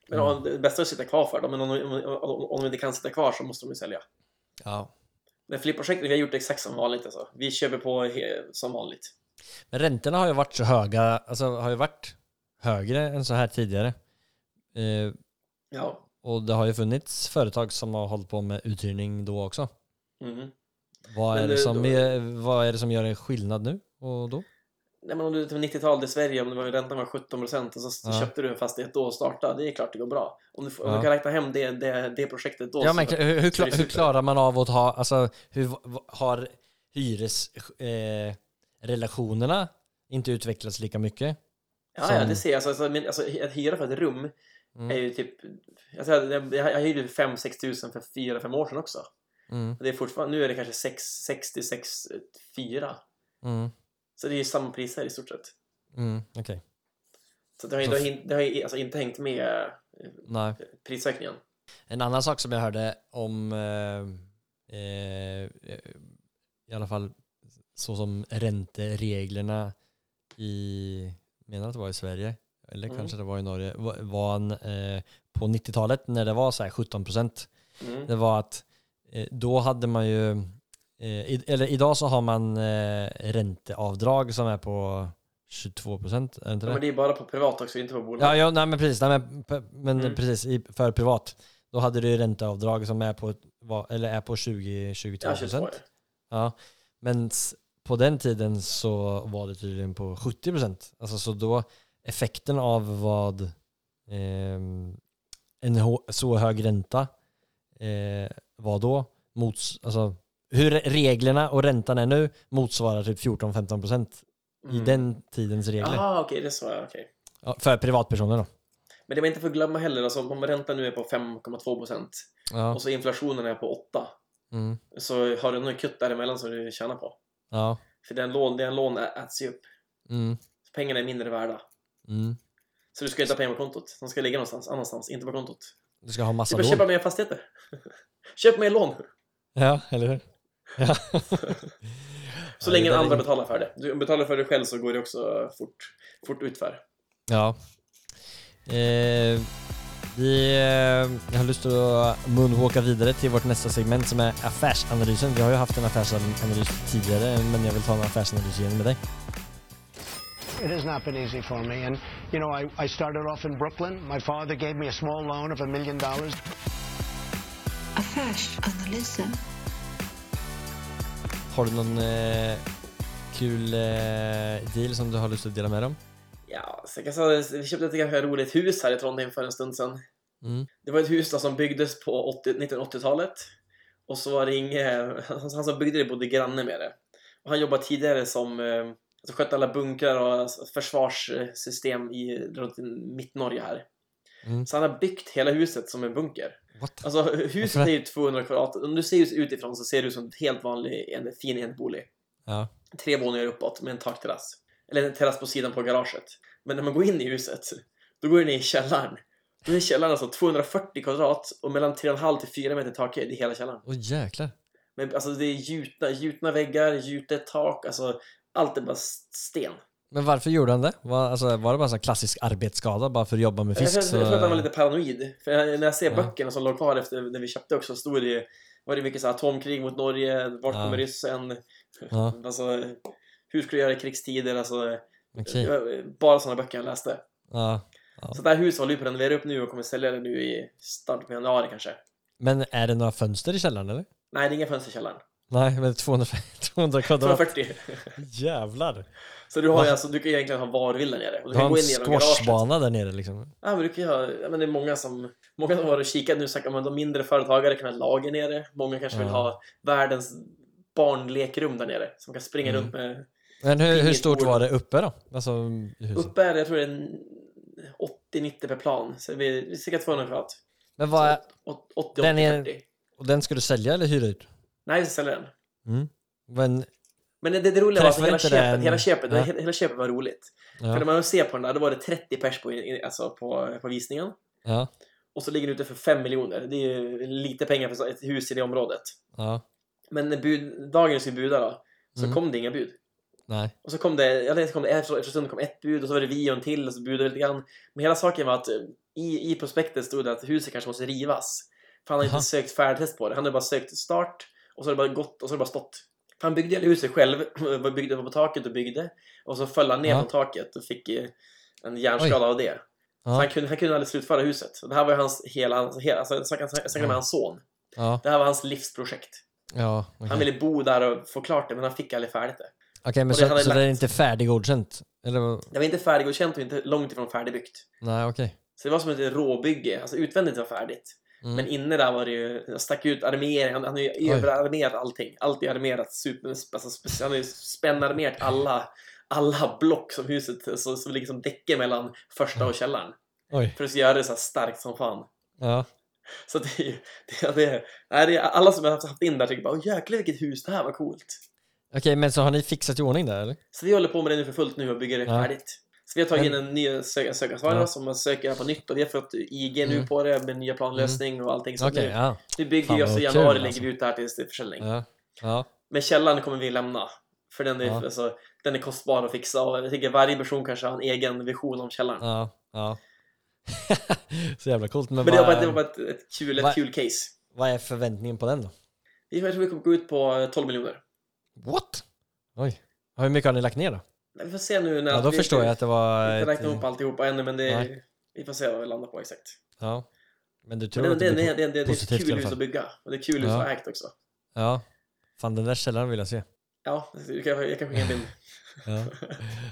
Men Mm. det bästa är att sitta kvar för dem, men om, om, om, om de inte kan sitta kvar så måste de ju sälja. Ja. Men flipprojektet, vi har gjort exakt som vanligt alltså. Vi köper på som vanligt. Men räntorna har ju varit så höga, alltså har ju varit högre än så här tidigare. Eh, Ja. och det har ju funnits företag som har hållit på med uthyrning då också. Mhm. Vad är, det som då- är, vad är det som gör en skillnad nu och då? Nej, men om du tar 90-talet i Sverige, om det var, räntan var 17% och så Ja. köpte du en fastighet då och startade, det är klart det går bra. Om du, om Ja. du kan räkna hem det, det, det projektet då Ja, men hur, hur, så är kla- det hur klarar man av att ha, alltså hur har hyresrelationerna eh, inte utvecklats lika mycket? Ja, ja, som- det ser jag. Alltså, alltså, men, alltså, att hyra för ett rum Mm. är ju typ... Alltså, jag, jag, jag hyrde 5-6 tusen för 4-5 år sedan också. Mm. Det är fortfarande, nu är det kanske 6, 66, 4. Mm. Så det är ju samma priser i stort sett. Mm, Okej. Så det har, ju- det har, in- det har ju alltså inte hängt med eh, Nej. prisökningen. En annan sak som jag hörde om, eh, eh, i alla fall så som räntereglerna i, menar att det var i Sverige, eller Mm. kanske det var i Norge, var, var en, eh, på 90-talet när det var så här 17 procent. Mm. Det var att då hade man ju, eh, eller idag så har man eh, ränteavdrag som är på 22 procent, är det inte Ja, det? men det är bara på privat också, inte på bolag. Ja, ja nej, men precis. Nej, men men Mm. precis för privat. Då hade du ränteavdrag som är på, eller är på 20-22 Ja, 22 procent. Ja. Men på den tiden så var det tydligen på 70 procent. Alltså så då effekten av vad ehm, en så hög ränta eh, var då, mots, alltså hur reglerna och räntan är nu motsvarar typ 14-15 procent i Mm. den tidens regler. Jaha, okej, det är så, ja, okej. Ja, för privatpersoner då. Men det man inte får glömma heller, alltså, om räntan nu är på 5,2 procent Ja. och så inflationen är på 8 Mm. så har du nog en kutt däremellan som du tjänar på. Ja. För den lån, den lån äts ju upp. Mm. Så pengarna är mindre värda. Mm. Så du ska inte ha pengar på kontot. De ska ligga någonstans annanstans, inte på kontot. Du ska ha Du massa bara lån. köpa mer fastigheter. Köp mer lån! Ja, eller hur? Ja. Så länge är andra in- betalar för det. Du betalar för det själv så går det också fort, fort utför. Ja. Eh, vi, eh, jag har lust att moonwalka vidare till vårt nästa segment som är affärsanalysen. Vi har ju haft en affärsanalys tidigare, men jag vill ta en affärsanalys igen med dig. It has not been easy for me. And, you know, I, I started off in Brooklyn. My father gave me a small loan of a million dollars. Affärsanalysen. Har du någon eh, kul eh, deal som du har lust att dela med dig om? Ja, så jag att vi köpte ett ganska roligt hus här i Trondheim för en stund sedan. Mm. Det var ett hus då som byggdes på 80, 1980-talet. Och så var det inget, han, han som byggde det bodde granne med det. Och han jobbade tidigare som, eh, alltså skötte alla bunkrar och försvarssystem i, runt i Mittnorge här. Mm. Så han har byggt hela huset som en bunker. What? Alltså huset är ju 200 kvadrat. Om du ser ut utifrån så ser det ut som en helt vanlig, en fin enbolig. Ja. Tre våningar uppåt med en takterrass. Eller en terrass på sidan på garaget. Men när man går in i huset, då går du ner i källaren. Då är källaren alltså 240 kvadrat och mellan 3,5 till 4 meter takhöjd i hela källaren. Åh jäklar. Men alltså det är gjutna, gjutna väggar, gjutet tak, alltså allt är bara sten. Men varför gjorde han det? Var, alltså, var det bara en klassisk arbetsskada bara för att jobba med Jag, fisk? tror- jag tror att han var lite paranoid. För jag, när jag ser Ja. böckerna som låg kvar efter när vi köpte också, stod det var det mycket så här, atomkrig mot Norge, vart Ja. kommer ryssen? Ja, Alltså, hur skulle jag göra i krigstider? Alltså, var bara sådana böcker jag läste. Ja. Ja. Så det här huset håller vi på att renovera upp nu och kommer sälja det nu i start på januari kanske. Men är det några fönster i källaren eller? Nej, det är inga fönster i källaren. Nej, men 200, 200 kvadrat. 240. Jävlar. Så du har ju alltså, du kan egentligen ha varvill där nere. Och Du du kan gå en in genom garaget. squashbana där nere liksom. Ja, men du kan ju ha, ja, men det är många som, många som har kikat nu och sagt att de mindre företagare kan ha lager nere. Många kanske vill Ja. ha världens barnlekrum där nere. Som kan springa Mm. runt med... Men hur, hur stort var det uppe då? Alltså? Uppe är det, jag tror det är en 80-90 per plan. Så vi vi är cirka 200 kvadrat. Men vad är, 80-80-40. Den är- och den ska du sälja eller hyra ut? Nej, vi säljer den. Mm. Men, Men det, det roliga var att hela köpet, den- hela, köpet, Ja. hela, hela köpet var roligt. För när ja, man ser på den där, då var det 30 pers på, alltså på, på visningen. ja, Och så ligger det ute för 5 miljoner. Det är ju lite pengar för ett hus i det området. ja, Men när bud, dagen vi skulle buda då, så Mm. kom det inga bud. nej, Och så kom det, eller så kom det efter, efter stund kom ett bud och så var det vi och en till och så budade vi lite grann. Men hela saken var att eh, i, i prospektet stod det att huset kanske måste rivas. För han hade inte sökt färdtest på det. Han hade bara sökt start och så har det bara gått och så har det bara stått. För han byggde hela huset själv, byggde på taket och byggde. Och så föll han ner Ja. från taket och fick eh, en hjärnskada av det. Så ja, han kunde, han kunde aldrig slutföra huset. Och det här var ju hans hela, hela alltså, jag snackade snackade med hans son. ja, Det här var hans livsprojekt. ja, okej. Han ville bo där och få klart det, men han fick aldrig färdigt det. Okej, men och det så, så det är inte färdiggodkänt? Eller? Det var inte färdiggodkänt och inte långt ifrån färdigbyggt. Nej, okej. Så det var som ett råbygge. Alltså utvändigt var färdigt. Mm. Men inne där var det ju, jag stack ut armering, han, han har ju Oj. överarmerat allting. Allt är armerat, super, alltså, han har ju spännarmerat alla, alla block som huset, så, så liksom däcker mellan första och källaren. Oj, För att göra det så starkt som fan. ja, Så det är ju, det, det, det alla som har haft in där tycker bara, jäklar vilket hus, det här var coolt. Okej, men så har ni fixat i ordning där eller? Så vi håller på med det nu för fullt nu och bygger det Ja. färdigt. Vi har tagit in en ny sö- sökarsvarare Ja. som man söker på nytt och vi har fått IG nu Mm. på det med nya planlösning och allting. Så Okej, nu, ja. vi bygger ju vad i januari alltså. lägger vi ut det här till försäljning. Ja. Ja. Men källaren kommer vi lämna. För den är, Ja. alltså, den är kostbar att fixa och jag tycker varje person kanske har en egen vision om källaren. Ja. ja. så jävla coolt. Men, Men det var bara, det var bara ett, ett, kul, vad- ett kul case. vad är förväntningen på den då? Jag tror vi kommer gå ut på eh, 12 miljoner. What? Oj. Hur mycket har ni lagt ner då? Vi får se nu när Ja, då vi förstår jag att det Vi var... inte ett- räknat ihop alltihopa ännu men det Nej. vi får se vad vi landar på exakt. Ja. Men du tror Men att det, det det, det, det, det är ett kul hus att bygga och det är kul hus Ja. att ha ägt också. Ja. Fan, den där källaren vill jag se. Ja, jag kan, jag kan skicka en bild. Ja,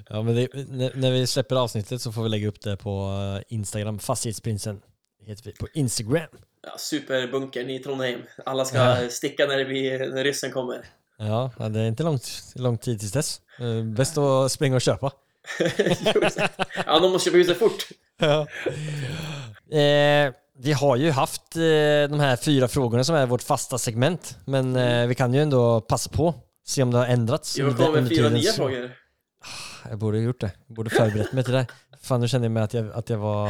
ja men det, när, vi släpper avsnittet så får vi lägga upp det på eh, Instagram. Fastighetsprinsen heter vi på Instagram. Ja, superbunkern i Trondheim. Alla ska Ja. sticka när, det blir, när ryssen kommer. Ja, det är inte långt, lång tid tills dess. Eh, Bäst att springa och köpa. Ja, de måste köpa huset fort. Ja. Eh, vi har ju haft eh, de här fyra frågorna som är vårt fasta segment. Men eh, vi kan ju ändå passa på. Se om det har ändrats. Jag kommer med fyra nya frågor. Jag borde ha gjort det. Jag borde förberett mig till det. Fan, nu känner jag mig att jag, att jag var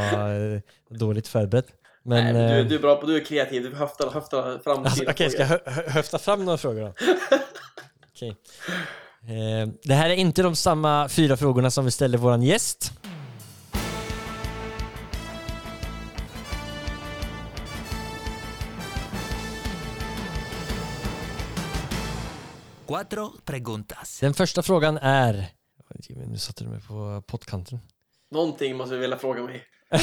eh, dåligt förberedd. Men, Nej, men du, eh, du är bra på, du är kreativ. Du höftar, höftar fram Alltså, Okej, ska jag hö hö- höfta fram några frågor då? Okej. Eh, det här är inte de samma fyra frågorna som vi ställde våran gäst. Cuatro preguntas. Den första frågan är... Nu satte du mig på pottkanten. Någonting måste du vilja fråga mig.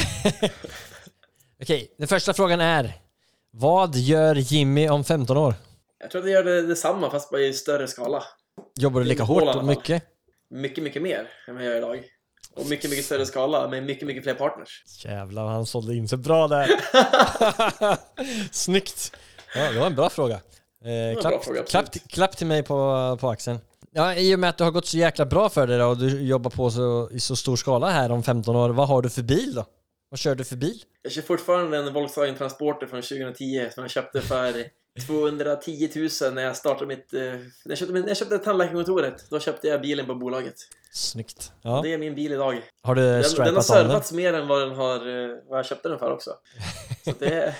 Okej, den första frågan är... Vad gör Jimmy om 15 år? Jag tror att jag gör det, detsamma fast bara i större skala. Jobbar du lika hårt och mycket? Mycket, mycket mer än vad jag gör idag. Och mycket, mycket större skala med mycket, mycket fler partners. Jävlar, han sålde in sig bra där. Snyggt! Ja, det var en bra fråga. Eh, klapp, bra fråga, klapp, till- klapp till mig på, på axeln. Ja, i och med att det har gått så jäkla bra för dig då, och du jobbar på så, i så stor skala här om 15 år, vad har du för bil då? Vad kör du för bil? Jag kör fortfarande en Volkswagen Transporter från 2010 som jag köpte för 210 000 när jag startade mitt... Eh, när, jag köpte, när jag köpte tandläkarkontoret, då köpte jag bilen på bolaget. Snyggt. Ja. Det är min bil idag. Har du Den, den har servats mer än vad, den har, eh, vad jag köpte den för också. Så det är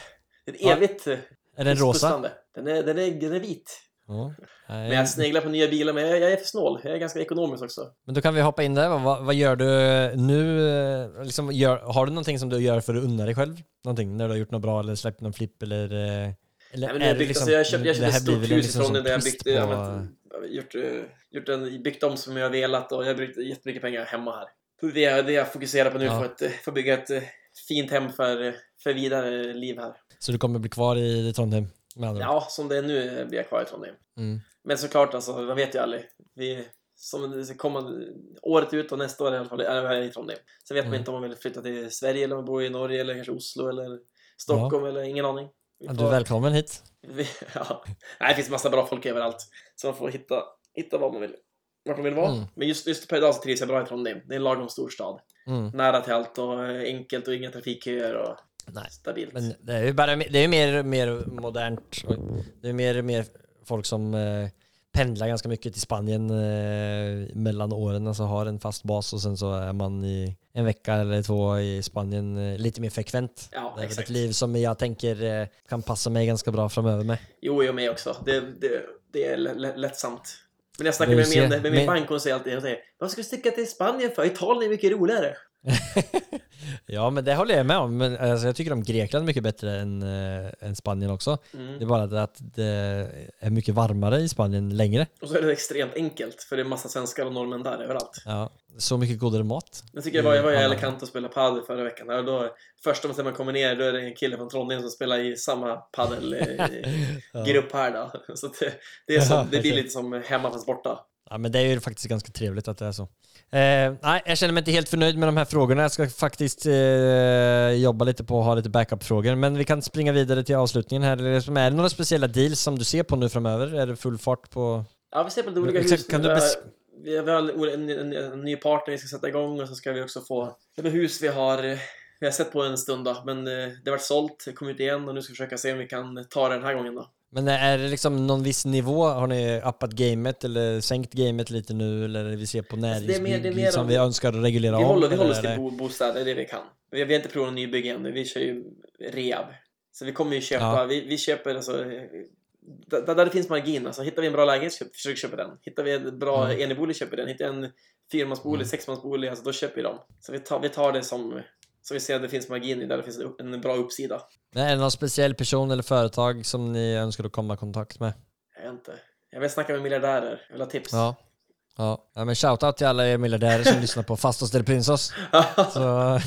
ett evigt eh, Är den rosa? pustande. Den är, den, är, den är vit. Ja. Men jag sneglar på nya bilar, men jag, jag är för snål. Jag är ganska ekonomisk också. Men då kan vi hoppa in där. Vad, vad gör du nu? eh, Liksom, gör, har du någonting som du gör för att unna dig själv? Någonting? När du har gjort något bra eller släppt någon flipp eller? eh, eller Nej, men har byggt, alltså, jag köpte, jag köpte ett stort hus liksom ifrån det där jag byggt, på- ja, men, gjort, eh, gjort en, byggt om som jag velat och jag har brukt jättemycket pengar hemma här. Det är det jag fokuserar på nu Ja. för att eh, få bygga ett eh, fint hem för, eh, för vidare liv här. Så du kommer bli kvar i Trondheim? Ja, som det är nu eh, blir jag kvar i Trondheim. Mm. Men såklart, alltså, man vet ju aldrig. Vi, som kommer året ut och nästa år i alla fall är jag i Trondheim. Sen vet man Mm. inte om man vill flytta till Sverige eller om man bor i Norge eller kanske Oslo eller Stockholm eller ingen aning. Ja, Du är välkommen hit. vi, ja. Nej, det finns massa bra folk överallt. Så man får hitta, hitta vad man vill. Vart man vill vara. Mm. Men just, just per idag så trivs jag bra i Trondheim. Det är en lagom stor stad. Mm. Nära till allt och eh, enkelt och inga trafikköer och Nej. stabilt. Men det är ju bara, det är ju mer, mer modernt. Det är mer, mer folk som eh, pendlar ganska mycket till Spanien eh, mellan åren, alltså har en fast bas och sen så är man i en vecka eller två i Spanien eh, lite mer frekvent. Ja, det är exakt. ett liv som jag tänker kan passa mig ganska bra framöver med. Jo, jag med också. Det, det, det är lä- lä- lättsamt. Men jag snackar med, min, med min bank och säger alltid, säger, vad ska du sticka till Spanien för? Italien är mycket roligare. Ja men det håller jag med om, men alltså, jag tycker om Grekland mycket bättre än, eh, än Spanien också. Mm. Det är bara det att det är mycket varmare i Spanien längre. Och så är det extremt enkelt, för det är massa svenskar och norrmän där överallt. Ja, så mycket godare mat. Jag tycker jag var, jag var i Alicante och spelade padel förra veckan. Och då, första gången man kommer ner, då är det en kille från Trondheim som spelar i samma padelgrupp här då. Så det, det, är som, Ja, det blir lite som hemma fast borta. Ja men det är ju faktiskt ganska trevligt att det är så. Eh, nej, jag känner mig inte helt förnöjd med de här frågorna. Jag ska faktiskt eh, jobba lite på att ha lite backup-frågor. Men vi kan springa vidare till avslutningen här. Är det några speciella deals som du ser på nu framöver? Är det full fart på... Ja, vi ser på lite olika hus. kan du vi, har, vi har en, en, en ny partner vi ska sätta igång och så ska vi också få det med hus vi har eh, vi har sett på en stund då, men eh, det har varit sålt, det kom ut igen och nu ska vi försöka se om vi kan ta det den här gången då. Men är det liksom någon viss nivå? Har ni uppat gamet eller sänkt gamet lite nu? Eller vi ser på Alltså, näringsbygg som om- vi önskar att reglera Vi om? håller, vi håller oss till det- bo, bostäder, det vi kan. Vi, vi har inte provat nybygge ännu, vi kör ju rehab. Så vi kommer ju köpa, Ja. vi, vi köper alltså, där, där det finns margin, alltså hittar vi en bra lägenhet, köp, försök köpa den. Hittar vi en bra Mm. enebolig, köper den. Hittar vi en fyrmansbolig, Mm. sexmansbolig, alltså då köper vi dem. Så vi tar, vi tar det som, så vi ser att det finns margin i, där det finns en, bra uppsida. Är det någon speciell person eller företag som ni önskar att komma i kontakt med? Jag vet inte. Jag vill snacka med miljardärer, jag vill ha tips. Ja. Ja, ja men shoutout till alla er miljardärer som lyssnar på Fastos del Prinsos. Så,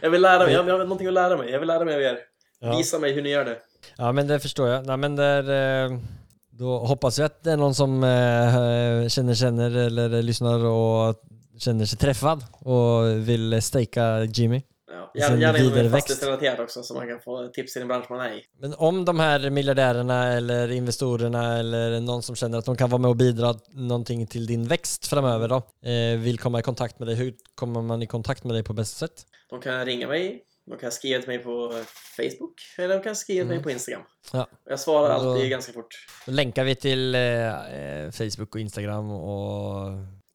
jag vill lära mig, jag, jag har någonting att lära mig. Jag vill lära mig av er. ja. Visa mig hur ni gör det. ja men det förstår jag. Nej, men där, eh, då hoppas jag att det är någon som eh, känner känner eller lyssnar och känner sig träffad och vill stejka Jimmy. Ja, gärna gärna inom fastighetsrelaterat också så man kan få tips i den bransch man är i. Men om de här miljardärerna eller investorerna eller någon som känner att de kan vara med och bidra någonting till din växt framöver då, eh, vill komma i kontakt med dig, hur kommer man i kontakt med dig på bästa sätt? De kan ringa mig, de kan skriva till mig på Facebook eller de kan skriva till mig på Instagram. Ja. Jag svarar alltid ganska fort. Då länkar vi till eh, eh, Facebook och Instagram och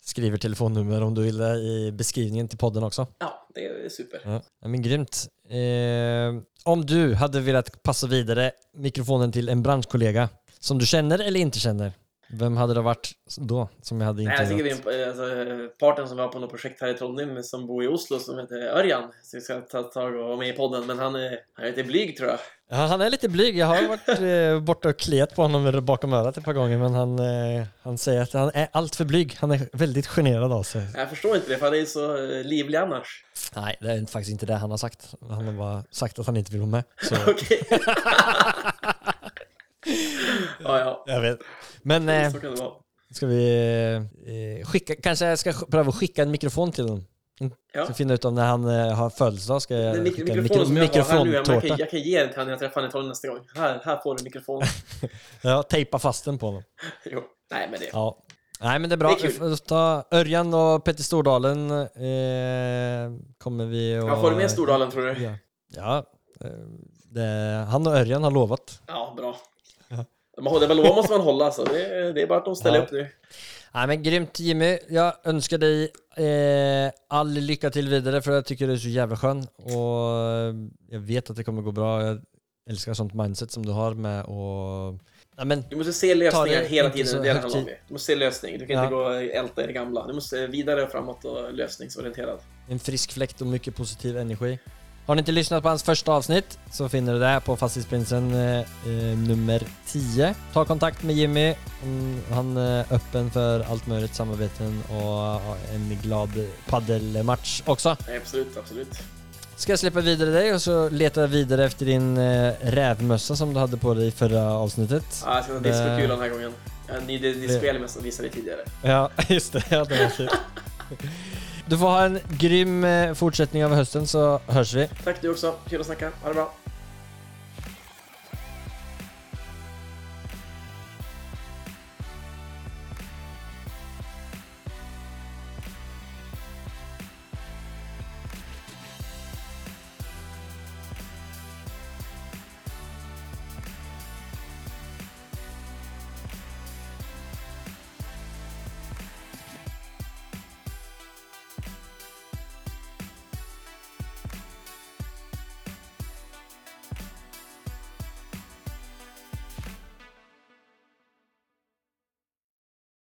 skriver telefonnummer om du vill i beskrivningen till podden också. Ja, det är super. Ja men grymt. Eh, om du hade velat passa vidare mikrofonen till en branschkollega som du känner eller inte känner, vem hade det varit då som jag hade Nej, jag intervjuat? tycker vi är en alltså, partner som var på något projekt här i Trondheim som bor i Oslo som heter Örjan. Så vi ska ta tag och vara med i podden. Men han är, han är lite blyg tror jag. Ja, han är lite blyg. Jag har varit eh, borta och kliat på honom bakom örat ett par gånger men han, eh, han säger att han är allt för blyg. Han är väldigt generad av sig. Jag förstår inte det för han är ju så eh, livlig annars. Nej, det är faktiskt inte det han har sagt. Han har bara sagt att han inte vill vara med. Så, Okej. ja, ja. jag vet. Men eh, Så kan det vara. ska vi eh, skicka, kanske jag ska sk- pröva att skicka en mikrofon till honom. Ja. Ska finna ut om när han eh, har födelsedag ska jag Den mik- skicka en mikrofonen som jag nu, jag kan, jag kan ge den till honom när jag träffar honom nästa gång. Här, här får du mikrofon. Ja, tejpa fast den på honom. jo. Nej, men det... Ja. Nej men det är bra. Det är ta Örjan och Petter Stordalen eh, kommer vi och... Ja, får du med Stordalen tror du? Ja, ja eh, det, han och Örjan har lovat. Ja, bra. Man lovar måste man hålla, så det, är- det är bara att de ställer Ja. upp nu. Nej men grymt Jimmy. Jag önskar dig eh, all lycka till vidare för jag tycker du är så jävla skön. Och eh, jag vet att det kommer gå bra. Jag älskar sånt mindset som du har med och... Ja, men, Du måste se lösningar hela tiden, det det handlar om. Du måste se lösning. Du kan Ja. inte gå och älta i det gamla. Du måste vidare framåt och lösningsorienterad. en frisk fläkt och mycket positiv energi. Har ni inte lyssnat på hans första avsnitt så finner du det här på Fastighetsprinsen eh, eh, nummer 10. Ta kontakt med Jimmy. Mm, Han är öppen för allt möjligt samarbeten och en glad paddelmatch också. Absolut, absolut. Ska jag släppa vidare dig och så leta vidare efter din eh, rävmössa som du hade på dig i förra avsnittet. Ja, jag ska ta Det- discokula den här gången. En ny diskspel med som visade tidigare. Ja, just det. Ja, det var kul. Du får ha en grym eh, fortsättning av hösten så hörs vi. Tack du också. Kul att snacka. Ha det bra.